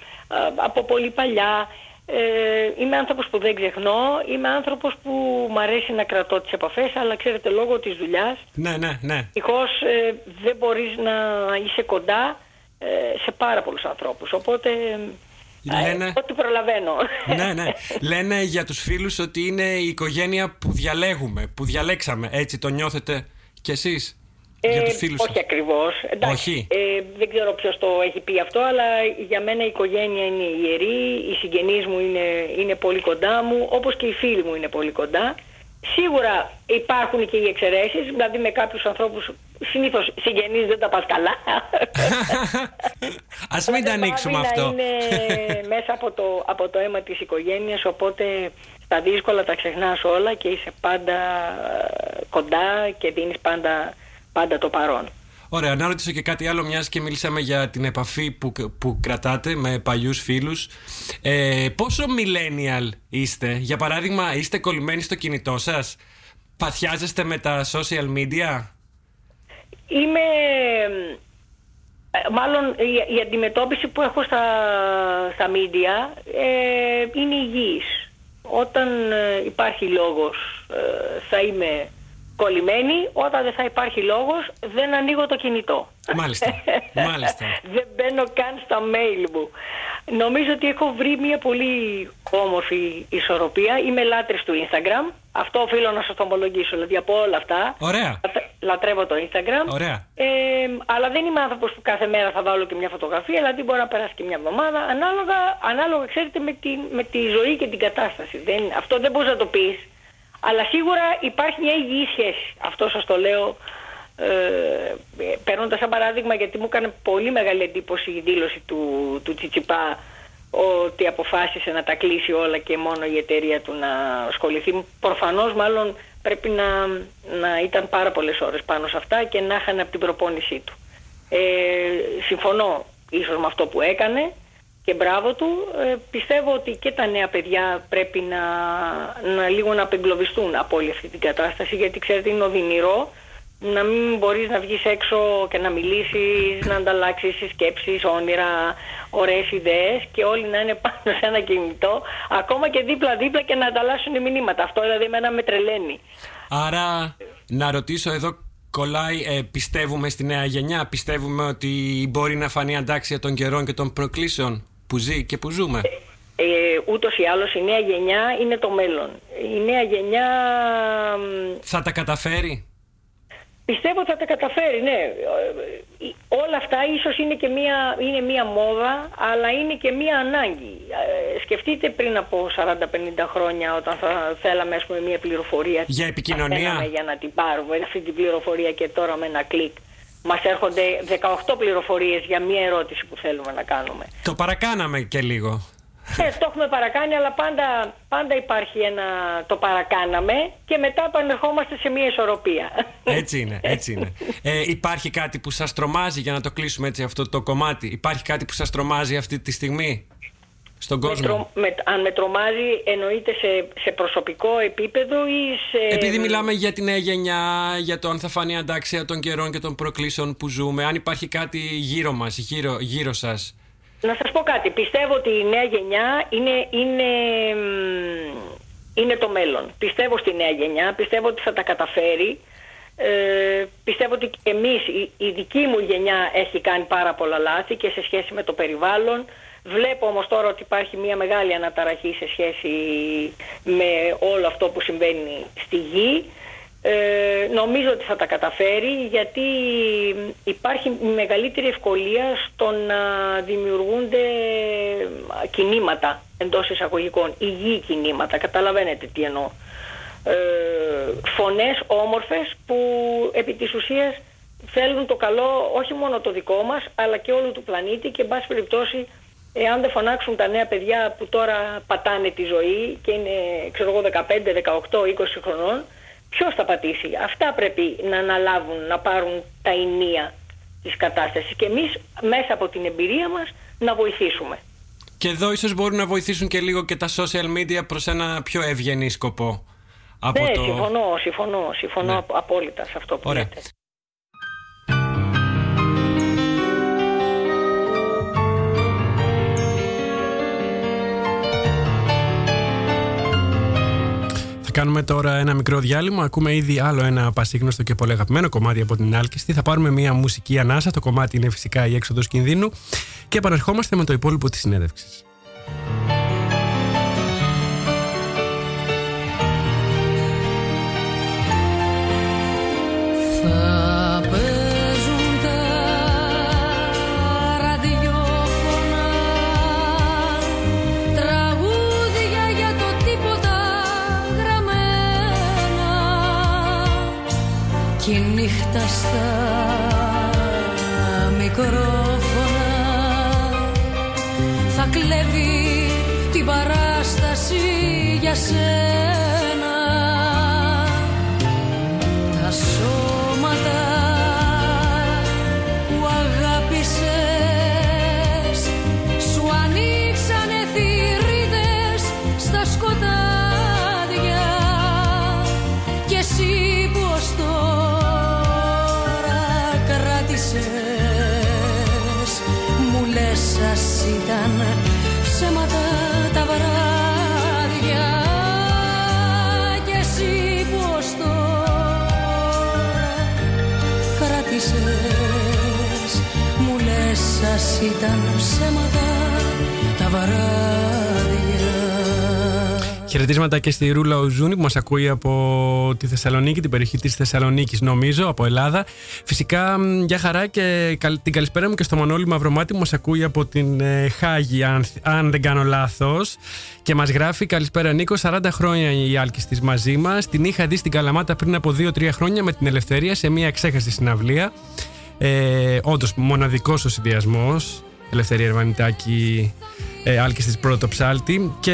από πολύ παλιά. Ε, είμαι άνθρωπος που δεν ξεχνώ, είμαι άνθρωπος που μου αρέσει να κρατώ τις επαφές, αλλά ξέρετε λόγω της δουλειάς, ναι, ναι, ναι. ε, δεν μπορείς να είσαι κοντά ε, σε πάρα πολλούς ανθρώπους. Οπότε Λένε... Ό,τι προλαβαίνω. Ναι, ναι. (laughs) Λένε για τους φίλους ότι είναι η οικογένεια που διαλέγουμε, που διαλέξαμε. Έτσι το νιώθετε κι εσείς; Ε, όχι ακριβώς. όχι. Ε, δεν ξέρω ποιος το έχει πει αυτό, αλλά για μένα η οικογένεια είναι ιερή, οι συγγενείς μου είναι, είναι πολύ κοντά μου, όπως και οι φίλοι μου είναι πολύ κοντά. Σίγουρα υπάρχουν και οι εξαιρέσεις, δηλαδή με κάποιους ανθρώπους συνήθως συγγενείς δεν τα πας καλά. (laughs) Α μην τα ανοίξουμε αυτό. Είναι μέσα από το, από το αίμα της οικογένειας, οπότε στα δύσκολα τα ξεχνάς όλα και είσαι πάντα ε, κοντά και δίνεις πάντα, πάντα το παρόν. Ωραία, να ρωτήσω και κάτι άλλο, μιας και μιλήσαμε για την επαφή που, που κρατάτε με παλιούς φίλους. Ε, πόσο millennial είστε, για παράδειγμα, είστε κολλημένοι στο κινητό σας, παθιάζεστε με τα social media; Είμαι. Ε, μάλλον η, αντιμετώπιση που έχω στα, στα media ε, είναι υγιής. Όταν ε, υπάρχει λόγος ε, θα είμαι κολλημένη, όταν δεν θα υπάρχει λόγος δεν ανοίγω το κινητό. Μάλιστα, μάλιστα. (laughs) δεν μπαίνω καν στα mail μου. Νομίζω ότι έχω βρει μια πολύ όμορφη ισορροπία. Είμαι λάτρης του Instagram. Αυτό οφείλω να σας το ομολογήσω. Δηλαδή από όλα αυτά. Ωραία. Λατρεύω το Instagram. Ωραία. Ε, αλλά δεν είμαι άνθρωπος που κάθε μέρα θα βάλω και μια φωτογραφία. Δηλαδή μπορεί να περάσει και μια εβδομάδα. Ανάλογα, ανάλογα ξέρετε, με τη, με τη ζωή και την κατάσταση. Δεν, αυτό δεν μπορείς να το πεις. Αλλά σίγουρα υπάρχει μια υγιή σχέση. Αυτό σας το λέω ε, παίρνοντας σαν παράδειγμα γιατί μου έκανε πολύ μεγάλη εντύπωση η δήλωση του, του Τσιτσιπά ότι αποφάσισε να τα κλείσει όλα και μόνο η εταιρεία του να ασχοληθεί. Προφανώς μάλλον πρέπει να, να ήταν πάρα πολλές ώρες πάνω σε αυτά και να είχαν από την προπόνησή του. Ε, συμφωνώ ίσως με αυτό που έκανε και μπράβο του. Ε, πιστεύω ότι και τα νέα παιδιά πρέπει να, να λίγο να απεγκλωβιστούν από όλη αυτή την κατάσταση γιατί ξέρετε είναι οδυνηρό να μην μπορείς να βγεις έξω και να μιλήσεις, να ανταλλάξεις σκέψεις, όνειρα, ωραίες ιδέες και όλοι να είναι πάνω σε ένα κινητό, ακόμα και δίπλα-δίπλα και να ανταλλάσσουν μηνύματα. Αυτό δηλαδή εμένα με τρελαίνει. Άρα, να ρωτήσω εδώ κολλάει, ε, πιστεύουμε στη νέα γενιά, πιστεύουμε ότι μπορεί να φανεί αντάξια των καιρών και των προκλήσεων; Που ζει και που ζούμε. Ε, ε, ούτως ή άλλως η νέα γενιά είναι το μέλλον. Η νέα γενιά... Θα τα καταφέρει; Πιστεύω ότι θα τα καταφέρει, ναι. Ε, όλα αυτά ίσως είναι και μία, είναι μία μόδα, αλλά είναι και μία ανάγκη. Ε, σκεφτείτε πριν από 40-50 χρόνια όταν θα θέλαμε πούμε, μία πληροφορία. Για επικοινωνία; Για να την πάρουμε αυτή την πληροφορία και τώρα με ένα κλικ. Μας έρχονται 18 πληροφορίες για μία ερώτηση που θέλουμε να κάνουμε. Το παρακάναμε και λίγο. Ε, το έχουμε παρακάνει, αλλά πάντα, πάντα υπάρχει ένα το παρακάναμε και μετά επανερχόμαστε σε μια ισορροπία. Έτσι είναι, έτσι είναι. Ε, υπάρχει κάτι που σας τρομάζει, για να το κλείσουμε έτσι αυτό το κομμάτι, υπάρχει κάτι που σας τρομάζει αυτή τη στιγμή; Στον κόσμο. Με, αν με τρομάζει εννοείται σε, σε προσωπικό επίπεδο ή σε... Επειδή μιλάμε για τη νέα γενιά, για το αν θα φανεί αντάξια των καιρών και των προκλήσεων που ζούμε, αν υπάρχει κάτι γύρω μας, γύρω, γύρω σας να σας πω κάτι. Πιστεύω ότι η νέα γενιά είναι, είναι, είναι το μέλλον. Πιστεύω στη νέα γενιά, πιστεύω ότι θα τα καταφέρει. Ε, πιστεύω ότι εμείς, η, η δική μου γενιά έχει κάνει πάρα πολλά λάθη και σε σχέση με το περιβάλλον. Βλέπω όμως τώρα ότι υπάρχει μια μεγάλη αναταραχή σε σχέση με όλο αυτό που συμβαίνει στη γη. Ε, νομίζω ότι θα τα καταφέρει γιατί υπάρχει μεγαλύτερη ευκολία στο να δημιουργούνται κινήματα εντός εισαγωγικών, υγιή κινήματα, καταλαβαίνετε τι εννοώ. Ε, φωνές όμορφες που επί της ουσίας θέλουν το καλό όχι μόνο το δικό μας αλλά και όλου του πλανήτη και εν πάση περιπτώσει εάν δεν φωνάξουν τα νέα παιδιά που τώρα πατάνε τη ζωή και είναι ξέρω εγώ 15, 18, 20 χρονών Ποιος θα πατήσει; Αυτά πρέπει να αναλάβουν, να πάρουν τα ενία της κατάστασης και εμείς μέσα από την εμπειρία μας να βοηθήσουμε. Και εδώ ίσως μπορούν να βοηθήσουν και λίγο και τα social media προς ένα πιο ευγενή σκοπό. Από ναι, το... συμφωνώ, συμφωνώ, συμφωνώ ναι. απόλυτα σε αυτό που λέτε. Κάνουμε τώρα ένα μικρό διάλειμμα. Ακούμε ήδη άλλο ένα πασίγνωστο και πολύ αγαπημένο κομμάτι από την Άλκηστη. Θα πάρουμε μια μουσική ανάσα. Το κομμάτι είναι φυσικά η έξοδος κινδύνου. Και επαναρχόμαστε με το υπόλοιπο της συνέντευξης. Νύχτα στα μικρόφωνα θα κλέβει την παράσταση για σένα. Τα σώματα ήταν ψέματα τα βράδια Χαιρετίσματα και στη Ρούλα Οζούνη που μας ακούει από τη Θεσσαλονίκη, την περιοχή της Θεσσαλονίκης, νομίζω, από Ελλάδα. Φυσικά, για χαρά και την καλησπέρα μου και στο Μανώλη Μαυρομάτι που μας ακούει από την ε, Χάγη, αν, αν δεν κάνω λάθος. Και μας γράφει Καλησπέρα Νίκο, 40 χρόνια η άλκης της μαζί μας. Την είχα δει στην Καλαμάτα πριν από 2-3 χρόνια με την Ελευθερία σε μια ξέχαστη συναυλία. Ε, Όντως, μοναδικός ο συνδυασμός. Ελευθερία Ερβανιτάκη ε, Άλκης της πρώτο ψάλτη. Και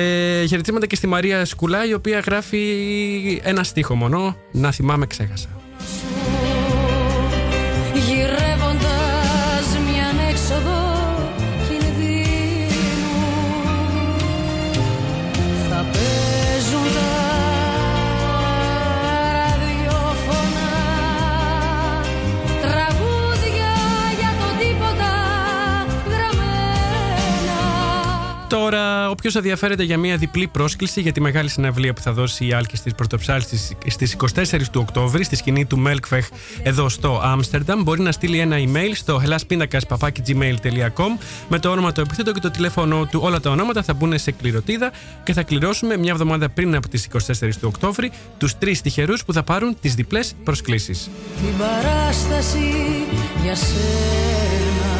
χαιρετήματα και στη Μαρία Σκουλά, η οποία γράφει ένα στίχο μόνο. Να θυμάμαι, ξέχασα. Όποιος ενδιαφέρεται για μια διπλή πρόσκληση για τη μεγάλη συναυλία που θα δώσει η Άλκη τη Πρωτοψάλ στις 24 του Οκτώβρη στη σκηνή του Μέλκφεχ εδώ στο Άμστερνταμ, μπορεί να στείλει ένα email στο hellasπίνακα.gmail.com με το όνομα, το επίθετο και το τηλέφωνο του. Όλα τα ονόματα θα μπουν σε κληροτίδα και θα κληρώσουμε μια εβδομάδα πριν από τις 24 του Οκτώβρη τους τρεις τυχερούς που θα πάρουν τις διπλές προσκλήσεις. Την παράσταση για σένα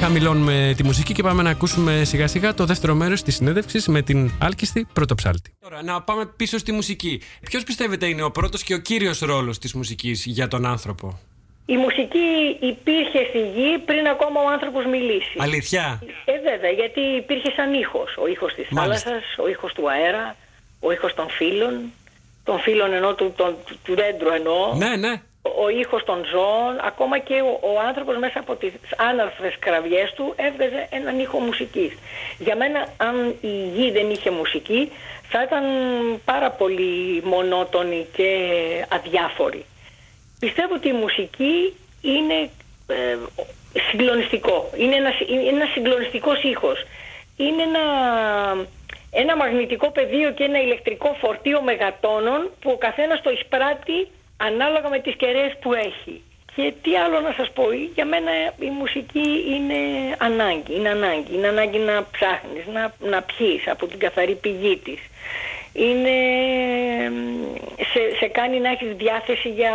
Χαμηλώνουμε τη μουσική και πάμε να ακούσουμε σιγά σιγά το δεύτερο μέρος της συνέντευξης με την άλκιστη πρωτοψάλτη. Τώρα, να πάμε πίσω στη μουσική. Ποιος πιστεύετε είναι ο πρώτος και ο κύριος ρόλος της μουσικής για τον άνθρωπο, Η μουσική υπήρχε στη γη πριν ακόμα ο άνθρωπος μιλήσει. Αλήθεια; Ε, βέβαια, γιατί υπήρχε σαν ήχος. Ο ήχος της Μάλιστα. θάλασσας, ο ήχος του αέρα, ο ήχος των φύλων, των φύλων ενώ του, των- του δέντρου εννοώ. Ναι, ναι. Ο ήχος των ζώων, ακόμα και ο, ο άνθρωπος μέσα από τις άναρθρες κραυγές του έβγαζε έναν ήχο μουσικής. Για μένα αν η γη δεν είχε μουσική θα ήταν πάρα πολύ μονότονη και αδιάφορη. Πιστεύω ότι η μουσική είναι ε, συγκλονιστικό. Είναι ένας, είναι ένας συγκλονιστικός ήχος. Είναι ένα, ένα μαγνητικό πεδίο και ένα ηλεκτρικό φορτίο μεγατόνων που ο καθένας το εισπράττει ανάλογα με τις κεραίες που έχει. Και τι άλλο να σας πω, για μένα η μουσική είναι ανάγκη, είναι ανάγκη. Είναι ανάγκη να ψάχνεις, να, να πιείς από την καθαρή πηγή της. Είναι, μ, σε, σε κάνει να έχεις διάθεση για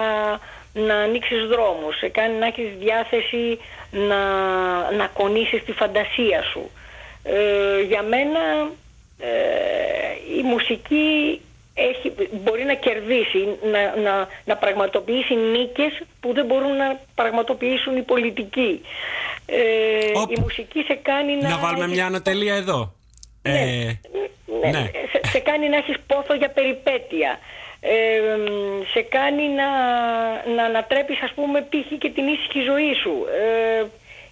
να ανοίξεις δρόμους, σε κάνει να έχεις διάθεση να, να κονίσεις τη φαντασία σου. Ε, για μένα ε, η μουσική έχει, μπορεί να κερδίσει, να, να, να πραγματοποιήσει νίκες που δεν μπορούν να πραγματοποιήσουν οι πολιτικοί. Ε, Οπ. η μουσική σε κάνει να... Να βάλουμε έχεις μια ανατελεία εδώ. Ε, ναι, ναι. Σε, σε κάνει να έχεις πόθο για περιπέτεια. Ε, μ, σε κάνει να, να ανατρέπεις ας πούμε π.χ. και την ήσυχη ζωή σου. Ε,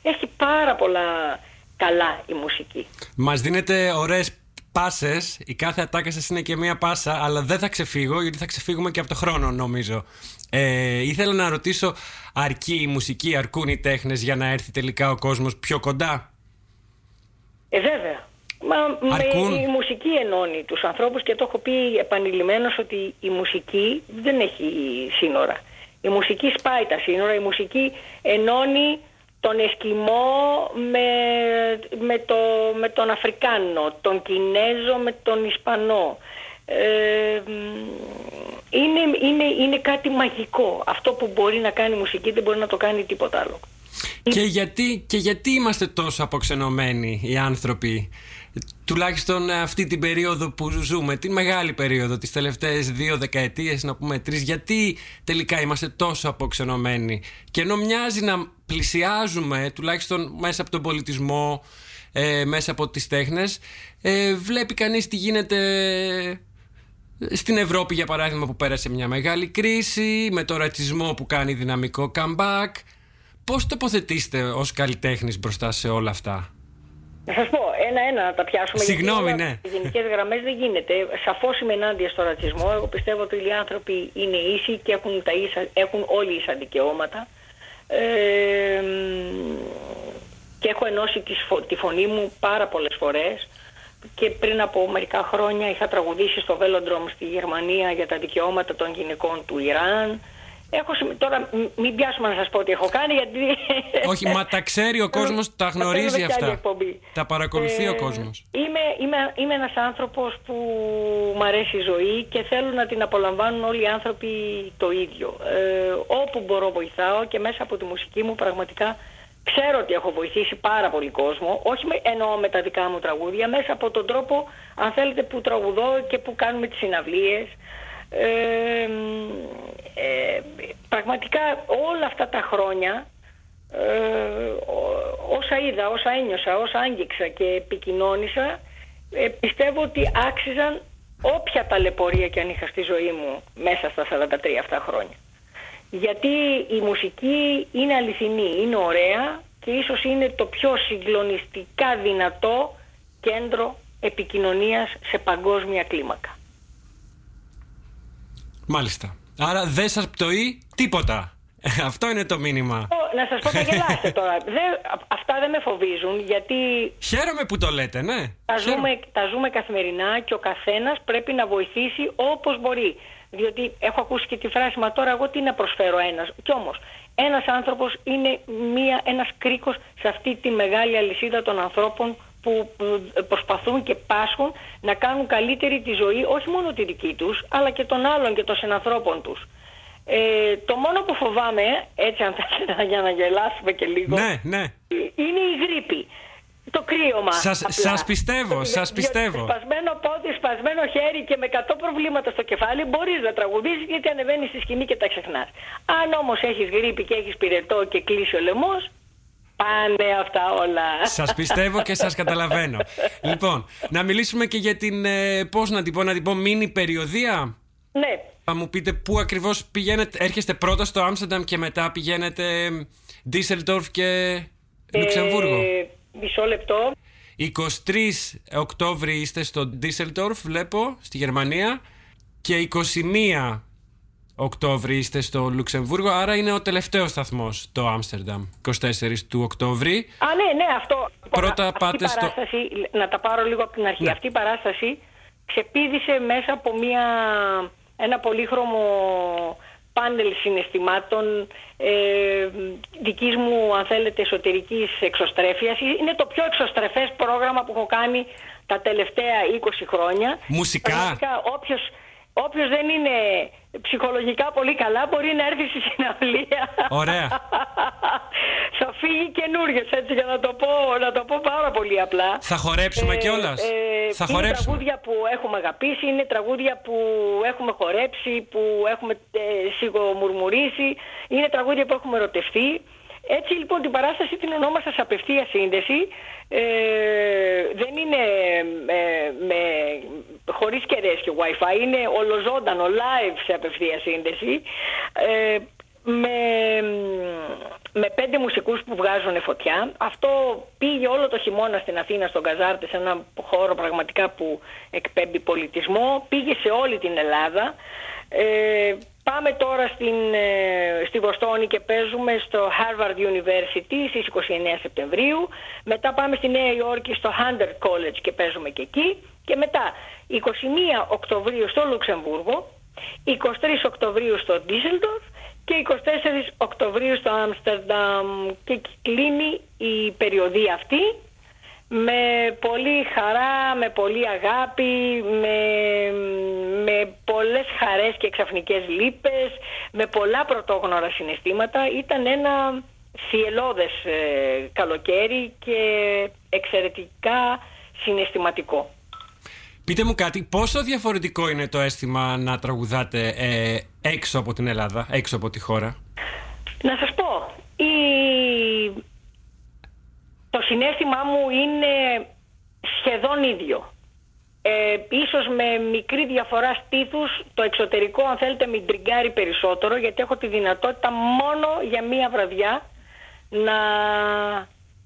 έχει πάρα πολλά καλά η μουσική. Μας δίνετε ωραίες πάσες. Η κάθε ατάκα σας είναι και μία πάσα, αλλά δεν θα ξεφύγω, γιατί θα ξεφύγουμε και από το χρόνο, νομίζω. Ε, ήθελα να ρωτήσω, αρκεί η μουσική, αρκούν οι τέχνες για να έρθει τελικά ο κόσμος πιο κοντά; Ε, βέβαια. Μα με- Αρκούν; η μουσική ενώνει τους ανθρώπους και το έχω πει επανειλημμένως ότι η μουσική δεν έχει σύνορα. Η μουσική σπάει τα σύνορα, η μουσική ενώνει τον Εσκιμό με, με, το, με τον Αφρικάνο, τον Κινέζο με τον Ισπανό. Ε, μ, είναι, είναι, είναι κάτι μαγικό. Αυτό που μπορεί να κάνει η μουσική δεν μπορεί να το κάνει τίποτα άλλο. Και γιατί, και γιατί είμαστε τόσο αποξενωμένοι οι άνθρωποι, τουλάχιστον αυτή την περίοδο που ζούμε, την μεγάλη περίοδο, τις τελευταίες δύο δεκαετίες, να πούμε τρεις, γιατί τελικά είμαστε τόσο αποξενωμένοι. Και ενώ μοιάζει να πλησιάζουμε, τουλάχιστον μέσα από τον πολιτισμό, ε, μέσα από τις τέχνες, ε, βλέπει κανείς τι γίνεται στην Ευρώπη, για παράδειγμα, που πέρασε μια μεγάλη κρίση, με το ρατσισμό που κάνει δυναμικό comeback. Πώς τοποθετήστε ως καλλιτέχνης μπροστά σε όλα αυτά; Να σας πω, ένα-ένα να τα πιάσουμε. Συγγνώμη, γιατί ναι. Οι γενικές γραμμές δεν γίνεται. Σαφώς είμαι ενάντια στο ρατσισμό. Εγώ πιστεύω ότι οι άνθρωποι είναι ίσοι και έχουν, τα ίσα, έχουν όλοι ίσα δικαιώματα. Ε, μ, και έχω ενώσει τη, σφο- τη φωνή μου πάρα πολλές φορές και πριν από μερικά χρόνια είχα τραγουδήσει στο Velodrome στη Γερμανία για τα δικαιώματα των γυναικών του Ιράν. Έχω, συμ- τώρα μ- μην πιάσουμε να σας πω τι έχω κάνει γιατί... Όχι, μα τα ξέρει ο κόσμος, τα Θα κάνουμε γνωρίζει κι άλλη αυτά. εκπομπή. Τα παρακολουθεί ο Ε, κόσμος. Είμαι, είμαι, είμαι ένας άνθρωπος που μου αρέσει η ζωή και θέλω να την απολαμβάνουν όλοι οι άνθρωποι το ίδιο. Ε, όπου μπορώ βοηθάω και μέσα από τη μουσική μου πραγματικά ξέρω ότι έχω βοηθήσει πάρα πολύ κόσμο. Όχι με, εννοώ με τα δικά μου τραγούδια, μέσα από τον τρόπο, αν θέλετε, που τραγουδώ και που κάνουμε τις συναυλίες. Ε, μ, ε, πραγματικά όλα αυτά τα χρόνια ε, ό- όσα είδα, όσα ένιωσα, όσα άγγιξα και επικοινώνησα ε, πιστεύω ότι άξιζαν όποια ταλαιπωρία και αν είχα στη ζωή μου μέσα στα 43 αυτά χρόνια. Γιατί η μουσική είναι αληθινή, είναι ωραία και ίσως είναι το πιο συγκλονιστικά δυνατό κέντρο επικοινωνίας σε παγκόσμια κλίμακα. Μάλιστα. Άρα δεν σας πτωεί τίποτα. (laughs) Αυτό είναι το μήνυμα. Ο- να σας πω θα γελάσετε (laughs) τώρα. Δεν, αυτά δεν με φοβίζουν γιατί... Χαίρομαι που το λέτε, ναι. Τα ζούμε, τα ζούμε καθημερινά και ο καθένας πρέπει να βοηθήσει όπως μπορεί. Διότι έχω ακούσει και τη φράση, μα τώρα εγώ τι να προσφέρω ένας. Κι όμως, ένας άνθρωπος είναι μία, ένας κρίκος σε αυτή τη μεγάλη αλυσίδα των ανθρώπων που προσπαθούν και πάσχουν να κάνουν καλύτερη τη ζωή, όχι μόνο τη δική τους, αλλά και των άλλων και των συνανθρώπων τους. Ε, το μόνο που φοβάμαι, έτσι αν θέλετε (laughs) για να γελάσουμε και λίγο, ναι, ναι. είναι η γρήπη. Το κρύωμα. Σας, σας πιστεύω, σας πιστεύω. Σπασμένο πόδι, σπασμένο χέρι και με 100 προβλήματα στο κεφάλι μπορείς να τραγουδήσεις γιατί ανεβαίνεις στη σκηνή και τα ξεχνάς. Αν όμως έχεις γρήπη και έχεις πυρετό και κλείσει ο λαιμός, πάνε αυτά όλα. Σας πιστεύω και σας καταλαβαίνω. λοιπόν, να μιλήσουμε και για την, ε, πώς να την πω, να την πω, μίνι περιοδία. Ναι. Θα μου πείτε πού ακριβώς πηγαίνετε, έρχεστε πρώτα στο Άμστερνταμ και μετά πηγαίνετε Ντίσσελντορφ και ε, Λουξεμβούργο; Μισό λεπτό. 23 Οκτώβρη είστε στο Ντίσσελντορφ, βλέπω, στη Γερμανία. Και 21 Οκτώβρη είστε στο Λουξεμβούργο, άρα είναι ο τελευταίος σταθμός το Άμστερνταμ, 24 του Οκτώβρη. Α, ναι, ναι, αυτό. Πρώτα αυτή πάτε στο. Παράσταση, να τα πάρω λίγο από την αρχή. Ναι. Αυτή η παράσταση ξεπίδησε μέσα από μια, ένα πολύχρωμο πάνελ συναισθημάτων ε, δικής μου, αν θέλετε, εσωτερικής εξωστρέφειας. Είναι το πιο εξωστρεφές πρόγραμμα που έχω κάνει τα τελευταία 20 χρόνια. Μουσικά. Πραγματικά, όποιος, όποιος δεν είναι ψυχολογικά πολύ καλά μπορεί να έρθει στη συναυλία. Ωραία. (laughs) Θα φύγει καινούριος έτσι για να το, πω, να το πω πάρα πολύ απλά. Θα χορέψουμε κιόλας. Ε, Θα είναι χορέψουμε. τραγούδια που έχουμε αγαπήσει, είναι τραγούδια που έχουμε χορέψει, που έχουμε ε, σιγομουρμουρίσει, είναι τραγούδια που έχουμε ερωτευτεί. Έτσι λοιπόν την παράσταση την ονόμασα σε απευθεία σύνδεση. Ε, δεν είναι ε, με, χωρίς κεραίες και wifi, είναι ολοζώντανο, live σε απευθεία σύνδεση. Ε, με, με πέντε μουσικούς που βγάζουν φωτιά. Αυτό πήγε όλο το χειμώνα στην Αθήνα, στον Καζάρτε, σε ένα χώρο πραγματικά που εκπέμπει πολιτισμό. Πήγε σε όλη την Ελλάδα. Ε, πάμε τώρα στην, ε, στη Βοστόνη και παίζουμε στο Harvard University στις 29 Σεπτεμβρίου. Μετά πάμε στη Νέα Υόρκη στο Hunter College και παίζουμε και εκεί. Και μετά 21 Οκτωβρίου στο Λουξεμβούργο, 23 Οκτωβρίου στο Düsseldorf και 24 Οκτωβρίου στο Άμστερνταμ και κλείνει η περιοδία αυτή με πολύ χαρά, με πολύ αγάπη, με, με πολλές χαρές και ξαφνικές λύπες, με πολλά πρωτόγνωρα συναισθήματα. Ήταν ένα θυελώδες ε, καλοκαίρι και εξαιρετικά συναισθηματικό. Πείτε μου κάτι, πόσο διαφορετικό είναι το αίσθημα να τραγουδάτε ε, έξω από την Ελλάδα, έξω από τη χώρα; Να σας πω, η... το συνέστημά μου είναι σχεδόν ίδιο. Ε, ίσως με μικρή διαφορά στήθους, το εξωτερικό αν θέλετε με τριγκάρει περισσότερο γιατί έχω τη δυνατότητα μόνο για μία βραδιά να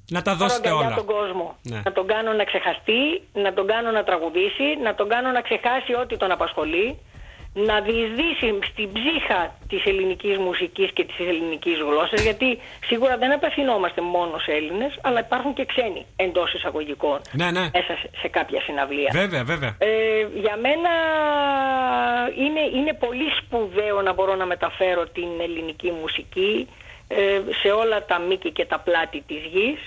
να τα δώσετε όλα. τον κόσμο. Ναι. Να τον κάνω να ξεχαστεί, να τον κάνω να τραγουδήσει, να τον κάνω να ξεχάσει ό,τι τον απασχολεί, να διεισδύσει στην ψύχα της ελληνικής μουσικής και της ελληνικής γλώσσας, γιατί σίγουρα δεν απευθυνόμαστε μόνο σε Έλληνες, αλλά υπάρχουν και ξένοι εντός εισαγωγικών ναι, ναι. μέσα σε, σε κάποια συναυλία. Βέβαια, βέβαια. Ε, για μένα είναι, είναι πολύ σπουδαίο να μπορώ να μεταφέρω την ελληνική μουσική ε, σε όλα τα μήκη και τα πλάτη της γης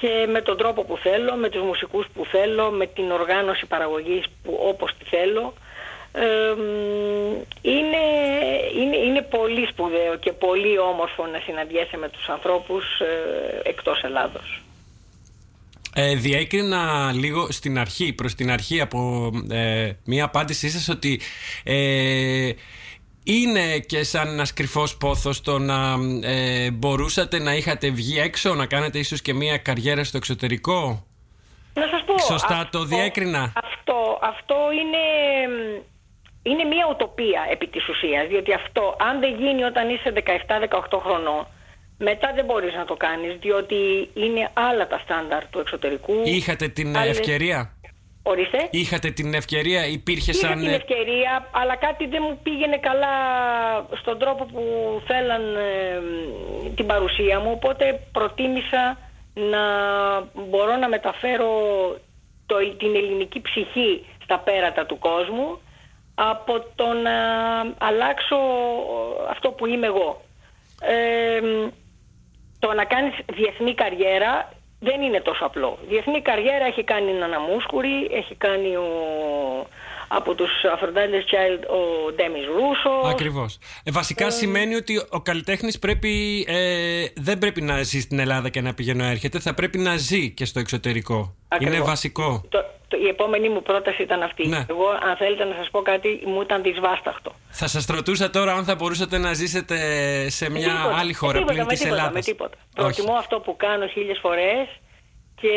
και με τον τρόπο που θέλω, με τους μουσικούς που θέλω, με την οργάνωση παραγωγής που όπως τη θέλω. Ε, είναι, είναι, είναι πολύ σπουδαίο και πολύ όμορφο να συναντιέσαι με τους ανθρώπους ε, εκτός Ελλάδος. Ε, διέκρινα λίγο στην αρχή, προς την αρχή από ε, μία απάντησή σας ότι ε, είναι και σαν ένα κρυφός πόθος το να ε, μπορούσατε να είχατε βγει έξω, να κάνετε ίσως και μια καριέρα στο εξωτερικό; Να σας πω. Σωστά αυτό, το διέκρινα; Αυτό, αυτό είναι, είναι μια ουτοπία επί της ουσίας. Διότι αυτό, αν δεν γίνει όταν είσαι 17-18 χρονών, μετά δεν μπορείς να το κάνεις, διότι είναι άλλα τα στάνταρ του εξωτερικού. Είχατε την άλλες... ευκαιρία; Ορίστε; Είχατε την ευκαιρία, υπήρχε Είχα σαν. την ευκαιρία, αλλά κάτι δεν μου πήγαινε καλά στον τρόπο που θέλαν ε, την παρουσία μου, οπότε προτίμησα να μπορώ να μεταφέρω το, την ελληνική ψυχή στα πέρατα του κόσμου από το να αλλάξω αυτό που είμαι εγώ. Ε, το να κάνεις διεθνή καριέρα δεν είναι τόσο απλό. Διεθνή καριέρα έχει κάνει η Ναναμούσκουρη, έχει κάνει ο, από τους Aphrodite's Child ο Ντέμις Ρούσο. Ακριβώς. Ε, βασικά σημαίνει ότι ο καλλιτέχνης πρέπει, ε, δεν πρέπει να ζει στην Ελλάδα και να πηγαίνει έρχεται, θα πρέπει να ζει και στο εξωτερικό. Ακριβώς. Είναι βασικό. Το, το, η επόμενη μου πρόταση ήταν αυτή. Ναι. Εγώ, αν θέλετε να σας πω κάτι, μου ήταν δυσβάσταχτο. Θα σας ρωτούσα τώρα αν θα μπορούσατε να ζήσετε σε μια τίποτα, άλλη χώρα με πλην τίποτα, της με τίποτα, Ελλάδας. Με τίποτα. Όχι. Προτιμώ αυτό που κάνω χίλιες φορές και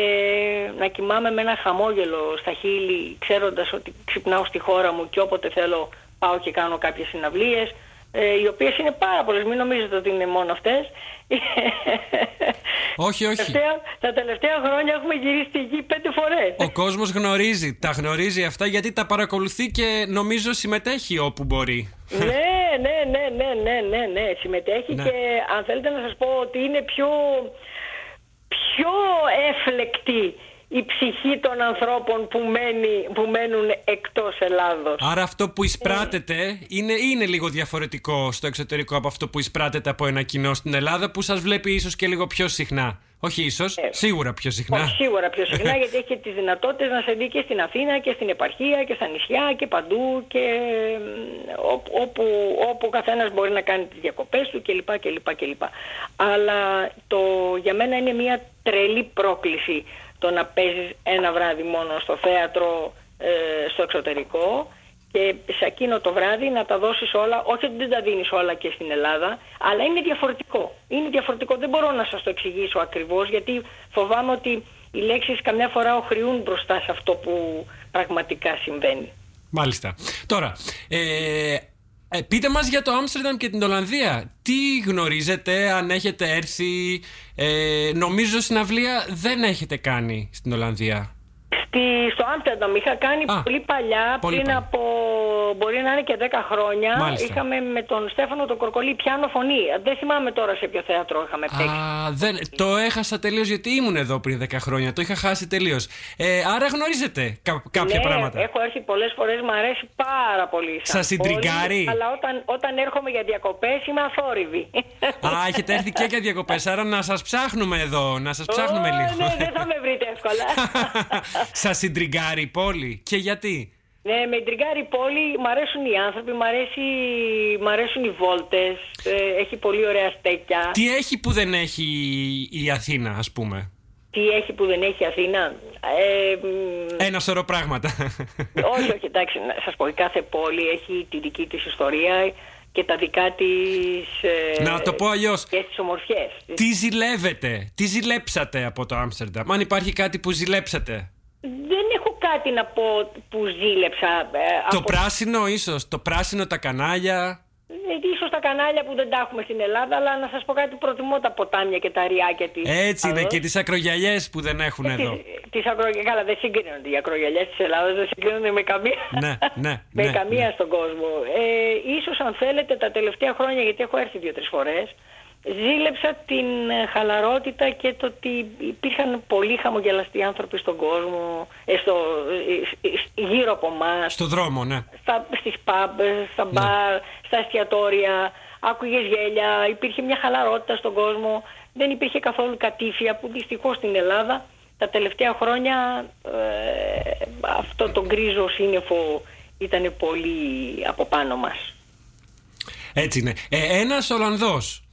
να κοιμάμαι με ένα χαμόγελο στα χείλη ξέροντας ότι ξυπνάω στη χώρα μου και όποτε θέλω πάω και κάνω κάποιες συναυλίες ε, οι οποίες είναι πάρα πολλές, μην νομίζετε ότι είναι μόνο αυτές. (laughs) Όχι, όχι. Τελευταία- τα τελευταία χρόνια έχουμε γυρίσει τη γη πέντε φορές. Ο κόσμος γνωρίζει, τα γνωρίζει αυτά γιατί τα παρακολουθεί και νομίζω συμμετέχει όπου μπορεί. ναι, ναι, ναι, ναι, ναι, ναι, ναι, συμμετέχει Ναι. και αν θέλετε να σας πω ότι είναι πιο, πιο έφλεκτη η ψυχή των ανθρώπων που, μένει, που μένουν εκτός Ελλάδος. Άρα αυτό που εισπράτεται είναι, είναι λίγο διαφορετικό στο εξωτερικό από αυτό που εισπράτεται από ένα κοινό στην Ελλάδα που σας βλέπει ίσως και λίγο πιο συχνά. Όχι ίσως, Ε, σίγουρα πιο συχνά. Όχι, σίγουρα πιο συχνά (laughs) γιατί έχει και τις δυνατότητες να σε δει και στην Αθήνα και στην επαρχία και στα νησιά και παντού και μ, όπου, όπου, όπου ο καθένας μπορεί να κάνει τις διακοπές του κλπ. κλπ, κλπ. Αλλά το, για μένα είναι μια τρελή πρόκληση το να παίζεις ένα βράδυ μόνο στο θέατρο ε, στο εξωτερικό και σε εκείνο το βράδυ να τα δώσεις όλα, όχι ότι δεν τα δίνεις όλα και στην Ελλάδα, αλλά είναι διαφορετικό. Είναι διαφορετικό, δεν μπορώ να σας το εξηγήσω ακριβώς, γιατί φοβάμαι ότι οι λέξεις καμιά φορά οχριούν μπροστά σε αυτό που πραγματικά συμβαίνει. Μάλιστα. Τώρα, ε, ε, πείτε μας για το Άμστερνταμ και την Ολλανδία. Τι γνωρίζετε, αν έχετε έρθει. Ε, νομίζω συναυλία δεν έχετε κάνει στην Ολλανδία. Στη, στο Άμστερνταμ είχα κάνει Α, πολύ παλιά, πολύ πριν παλιά. από μπορεί να είναι και 10 χρόνια. Μάλιστα. Είχαμε με τον Στέφανο τον Κορκολί πιάνο φωνή. Δεν θυμάμαι τώρα σε ποιο θέατρο είχαμε παίξει. Α, δεν, το έχασα τελείως γιατί ήμουν εδώ πριν 10 χρόνια. Το είχα χάσει τελείως. Ε, άρα γνωρίζετε κα- κάποια ναι, πράγματα. Έχω έρθει πολλές φορές, μου αρέσει πάρα πολύ. σαν Σας συντριγκάρει; πόλη, Αλλά όταν, όταν έρχομαι για διακοπές είμαι αθόρυβη. Α, έχετε έρθει και για διακοπές. Άρα να σας ψάχνουμε εδώ, να σας ψάχνουμε Ω, λίγο. Ναι, δεν θα με βρείτε εύκολα. (laughs) σα συντριγκάρει η πόλη. Και γιατί; ναι, με τριγκάρει η πόλη, μ' αρέσουν οι άνθρωποι, μ' αρέσει, μ' αρέσουν οι βόλτες, ε, έχει πολύ ωραία στέκια. Τι έχει που δεν έχει η Αθήνα, ας πούμε; Τι έχει που δεν έχει η Αθήνα; Ε, μ, Ένα σωρό πράγματα. (laughs) όχι, όχι, εντάξει, να σας πω, η κάθε πόλη έχει τη δική της ιστορία και τα δικά της... ε, Να το πω αλλιώς. Και τις ομορφιές. Τι ζηλεύετε, τι ζηλέψατε από το Άμστερνταμ. Αν υπάρχει κάτι που ζηλέψατε; Δεν έχω κάτι να πω που ζήλεψα. ε, Το από- πράσινο, ίσως. Το πράσινο, τα κανάλια. Ε, Ίσως τα κανάλια που δεν τα έχουμε στην Ελλάδα, αλλά να σας πω κάτι, προτιμώ τα ποτάμια και τα ριάκια της. Έτσι είναι Ελλάδος. και τις ακρογιαλιές που δεν έχουν εδώ. Τις, τις ακρογια... Καλά, δεν συγκρίνονται. Οι ακρογιαλιές της Ελλάδας δεν συγκρίνονται με καμία, Ναι, ναι, (laughs) με ναι, καμία ναι. στον κόσμο. Ε, ίσως αν θέλετε τα τελευταία χρόνια, γιατί έχω έρθει δύο-τρεις φορές, ζήλεψα την ε, χαλαρότητα και το ότι υπήρχαν πολύ χαμογελαστοί άνθρωποι στον κόσμο, ε, στο, ε, ε, γύρω από εμά, Στο δρόμο, ναι. στα, στις pub, στα μπαρ, στα εστιατόρια, άκουγες γέλια, υπήρχε μια χαλαρότητα στον κόσμο, δεν υπήρχε καθόλου κατήφια που δυστυχώς στην Ελλάδα τα τελευταία χρόνια ε, αυτό το γκρίζο σύννεφο ήταν πολύ από πάνω μας. Έτσι είναι. Ε, Ένας Ολλανδός.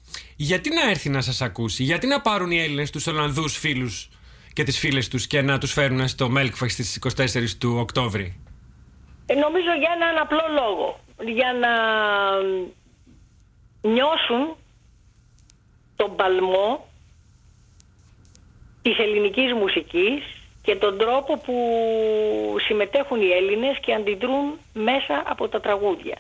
Γιατί να έρθει να σας ακούσει, γιατί να πάρουν οι Έλληνες τους Ολλανδούς φίλους και τις φίλες τους και να τους φέρουν στο Melkfest στις 24 του Οκτώβρη; Ε, νομίζω για έναν απλό λόγο. Για να νιώσουν τον παλμό της ελληνικής μουσικής και τον τρόπο που συμμετέχουν οι Έλληνες και αντιδρούν μέσα από τα τραγούδια.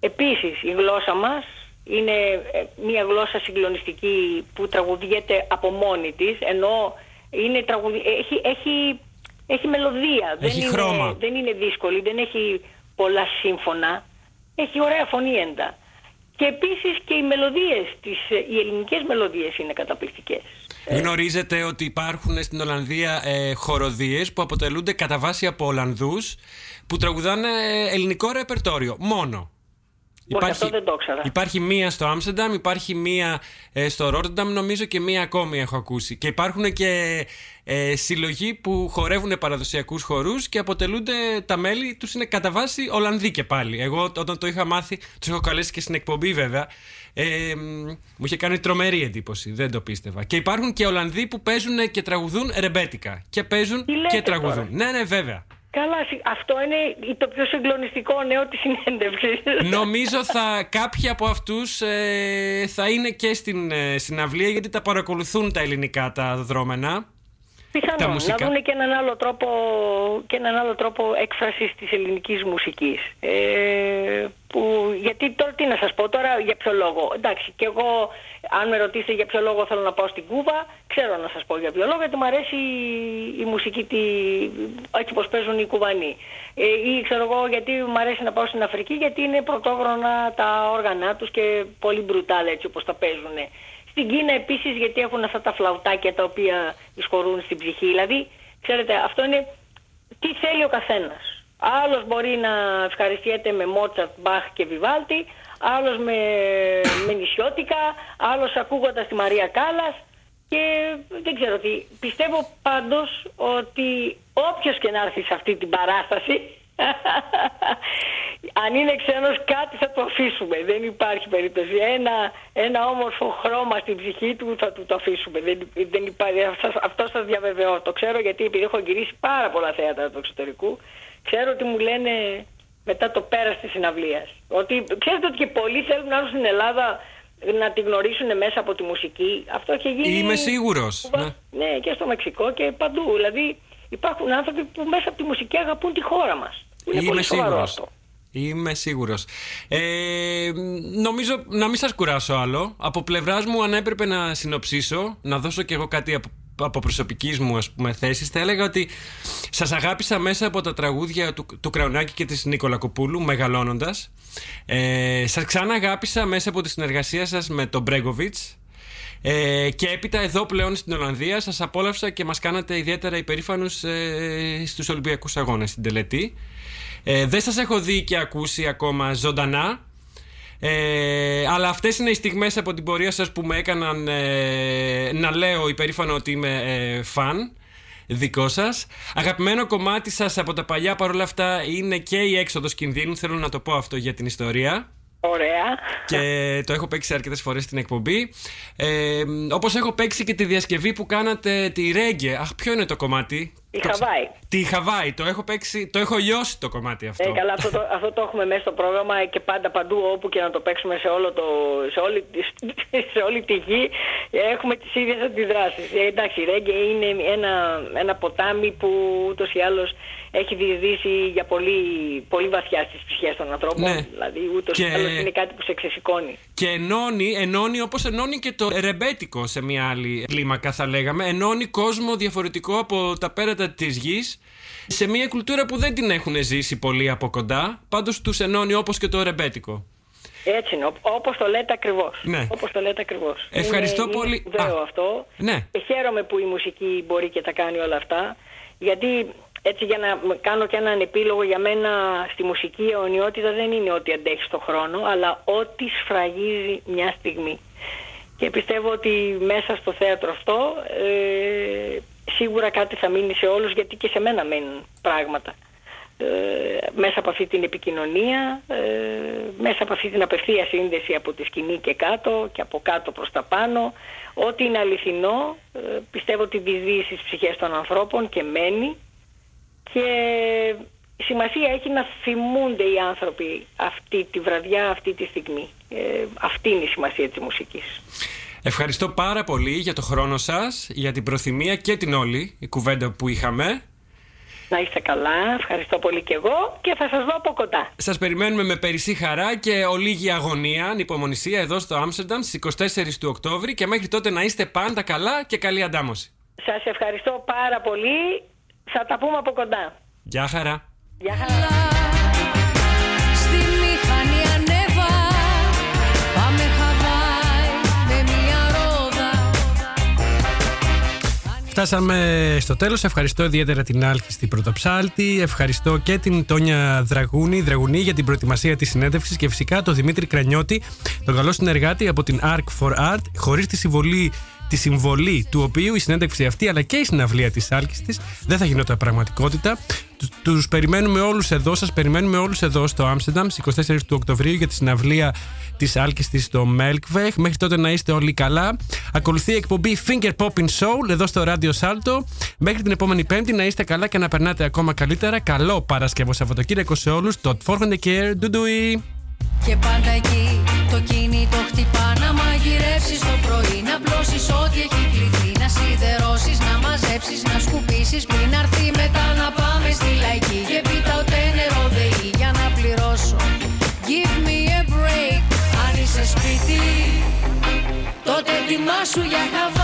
Επίσης η γλώσσα μας είναι ε, μια γλώσσα συγκλονιστική που τραγουδιέται από μόνη της ενώ είναι τραγουδι... έχει, έχει έχει μελωδία. Έχει δεν χρώμα. Είναι, δεν είναι δύσκολη, δεν έχει πολλά σύμφωνα. Έχει ωραία φωνή έντα. Και επίσης και οι μελωδίες, τις, οι ελληνικές μελωδίες είναι καταπληκτικές. Γνωρίζετε ότι υπάρχουν στην Ολλανδία ε, χοροδίες που αποτελούνται κατά βάση από Ολλανδούς που τραγουδάνε ε, ελληνικό ρεπερτόριο. Μόνο. Υπάρχει, αυτό δεν το ήξερα. Υπάρχει μία στο Άμστερνταμ, υπάρχει μία ε, στο Ρότερνταμ νομίζω και μία ακόμη έχω ακούσει. Και υπάρχουν και ε, συλλογοί που χορεύουν παραδοσιακούς χορούς και αποτελούνται τα μέλη τους είναι κατά βάση Ολλανδοί και πάλι. Εγώ όταν το είχα μάθει, τους έχω καλέσει και στην εκπομπή βέβαια, ε, μου είχε κάνει τρομερή εντύπωση, δεν το πίστευα. Και υπάρχουν και Ολλανδοί που παίζουν και τραγουδούν ρεμπέτικα. Και παίζουν και τραγουδούν. Τώρα; Ναι, ναι, βέβαια. Καλά, αυτό είναι το πιο συγκλονιστικό νέο της συνέντευξης. Νομίζω θα κάποιοι από αυτούς ε, θα είναι και στην ε, συναυλία γιατί τα παρακολουθούν τα ελληνικά τα δρόμενα. Πιθανόν, να δουν και έναν άλλο τρόπο, και έναν άλλο τρόπο έκφρασης της ελληνικής μουσικής. Ε, που, γιατί τώρα τι να σας πω τώρα για ποιο λόγο. Εντάξει και εγώ αν με ρωτήσετε για ποιο λόγο θέλω να πάω στην Κούβα ξέρω να σας πω για ποιο λόγο γιατί μου αρέσει η, μουσική τη, έτσι πως παίζουν οι Κουβανοί. Ε, ή ξέρω εγώ γιατί μου αρέσει να πάω στην Αφρική γιατί είναι πρωτόγρονα τα όργανά τους και πολύ μπρουτάλ έτσι όπως τα παίζουν. Στην Κίνα επίσης γιατί έχουν αυτά τα φλαουτάκια τα οποία εισχωρούν στην ψυχή. Δηλαδή, ξέρετε, αυτό είναι τι θέλει ο καθένας. Άλλος μπορεί να ευχαριστιέται με Μότσαρτ, Μπαχ και Βιβάλτη, άλλος με, με νησιώτικα, άλλος ακούγοντας τη Μαρία Κάλλας και δεν ξέρω τι. Πιστεύω πάντως ότι όποιος και να έρθει σε αυτή την παράσταση (laughs) αν είναι ξένος κάτι θα το αφήσουμε. Δεν υπάρχει περίπτωση. Ένα, ένα όμορφο χρώμα στην ψυχή του θα του το αφήσουμε. Δεν, δεν υπάρχει, αυτός σας διαβεβαιώ. Το ξέρω γιατί επειδή έχω γυρίσει πάρα πολλά θέατρα του εξωτερικού. Ξέρω ότι μου λένε μετά το πέρας της συναυλίας. Ότι ξέρετε ότι και πολλοί θέλουν να έρθουν στην Ελλάδα να τη γνωρίσουν μέσα από τη μουσική. Αυτό έχει γίνει... Είμαι σίγουρος. Ναι. ναι, και στο Μεξικό και παντού. Δηλαδή υπάρχουν άνθρωποι που μέσα από τη μουσική αγαπούν τη χώρα μας. Είναι Είμαι σίγουρος. Είμαι σίγουρος. Ε, νομίζω να μην σας κουράσω άλλο. Από πλευράς μου, αν έπρεπε να συνοψίσω, να δώσω κι εγώ κάτι από, από προσωπικής μου ας πούμε, θέση, θα έλεγα ότι σας αγάπησα μέσα από τα τραγούδια του, του Κραουνάκη και της Νίκολα Κοπούλου, μεγαλώνοντας. Ε, σας ξανά αγάπησα μέσα από τη συνεργασία σας με τον Μπρέγκοβιτς. Ε, και έπειτα εδώ πλέον στην Ολλανδία σας απόλαυσα και μας κάνατε ιδιαίτερα υπερήφανους ε, στους Ολυμπιακούς Αγώνες στην τελετή. Ε, δεν σας έχω δει και ακούσει ακόμα ζωντανά. Ε, αλλά αυτές είναι οι στιγμές από την πορεία σας που με έκαναν ε, να λέω υπερήφανο ότι είμαι ε, φαν δικό σας. Αγαπημένο κομμάτι σας από τα παλιά παρόλα αυτά είναι και η έξοδος κινδύνου. Θέλω να το πω αυτό για την ιστορία. Ωραία. Και το έχω παίξει αρκετές φορές στην εκπομπή. Ε, Όπως έχω παίξει και τη διασκευή που κάνατε τη Ρέγγε. Αχ, ποιο είναι το κομμάτι; Τη Χαβάη. Τη Χαβάη. Το έχω παίξει, το έχω λιώσει το κομμάτι αυτό. Ε, καλά, αυτό το, αυτό το έχουμε μέσα στο πρόγραμμα και πάντα παντού όπου και να το παίξουμε σε, όλο το, σε, όλη, (laughs) σε όλη τη γη έχουμε τις ίδιες αντιδράσεις. Ε, εντάξει, η Ρέγγε είναι ένα, ένα ποτάμι που ούτως ή άλλως έχει διεισδύσει για πολύ, πολύ βαθιά στις ψυχές των ανθρώπων. Ναι. Δηλαδή ούτως και... ή άλλως είναι κάτι που σε ξεσηκώνει. Και ενώνει, ενώνει όπως ενώνει και το ρεμπέτικο σε μια άλλη κλίμακα θα λέγαμε. Ενώνει κόσμο διαφορετικό από τα πέρατα της γης σε μια κουλτούρα που δεν την έχουν ζήσει πολύ από κοντά. Πάντως τους ενώνει όπως και το ρεμπέτικο. Έτσι είναι, όπως το λέτε ακριβώς. Ναι. Όπως το λέτε ακριβώς. Ευχαριστώ πολύ. Είναι αυτό. Ναι. Και χαίρομαι που η μουσική μπορεί και τα κάνει όλα αυτά. Γιατί έτσι για να κάνω και έναν επίλογο για μένα στη μουσική η αιωνιότητα δεν είναι ότι αντέχει στον χρόνο αλλά ότι σφραγίζει μια στιγμή και πιστεύω ότι μέσα στο θέατρο αυτό ε, σίγουρα κάτι θα μείνει σε όλους γιατί και σε μένα μένουν πράγματα ε, μέσα από αυτή την επικοινωνία ε, μέσα από αυτή την απευθεία σύνδεση από τη σκηνή και κάτω και από κάτω προς τα πάνω ό,τι είναι αληθινό ε, πιστεύω ότι διδύει στις ψυχές των ανθρώπων και μένει και σημασία έχει να θυμούνται οι άνθρωποι αυτή τη βραδιά, αυτή τη στιγμή. Ε, αυτή είναι η σημασία της μουσικής. Ευχαριστώ πάρα πολύ για το χρόνο σας, για την προθυμία και την όλη η κουβέντα που είχαμε. Να είστε καλά, ευχαριστώ πολύ και εγώ και θα σας δω από κοντά. Σας περιμένουμε με περισσή χαρά και ολίγη αγωνία, ανυπομονησία εδώ στο Άμστερνταμ στις 24 του Οκτώβρη και μέχρι τότε να είστε πάντα καλά και καλή αντάμωση. Σας ευχαριστώ πάρα πολύ Θα τα πούμε από κοντά. Γεια χαρά. Γεια χαρά. Φτάσαμε στο τέλος. Ευχαριστώ ιδιαίτερα την Άλκη στην Πρωτοψάλτη. Ευχαριστώ και την Τόνια Δραγούνη, Δραγουνή για την προετοιμασία της συνέντευξης και φυσικά το Δημήτρη Κρανιώτη, τον καλό συνεργάτη από την Arc for Art, χωρίς τη συμβολή τη συμβολή του οποίου η συνέντευξη αυτή αλλά και η συναυλία της άλκης της δεν θα γινόταν πραγματικότητα. Τους περιμένουμε όλους εδώ, σας περιμένουμε όλους εδώ στο Άμστερνταμ στις 24 του Οκτωβρίου για τη συναυλία της άλκης της στο Melkweg. Μέχρι τότε να είστε όλοι καλά. Ακολουθεί η εκπομπή Finger Popping Soul εδώ στο Radio Salto. Μέχρι την επόμενη Πέμπτη να είστε καλά και να περνάτε ακόμα καλύτερα. Καλό Παρασκευό Σαββατοκύριακο σε όλους. Το Forhand Care. Ντουντουι. Και πάντα εκεί το κινητό χτυπά να μαγειρεύσεις το πρωί Να πλώσεις ό,τι έχει κληθεί Να σιδερώσεις, να μαζέψεις, να σκουπίσεις Πριν αρθεί ετοιμάσου για Χαβάη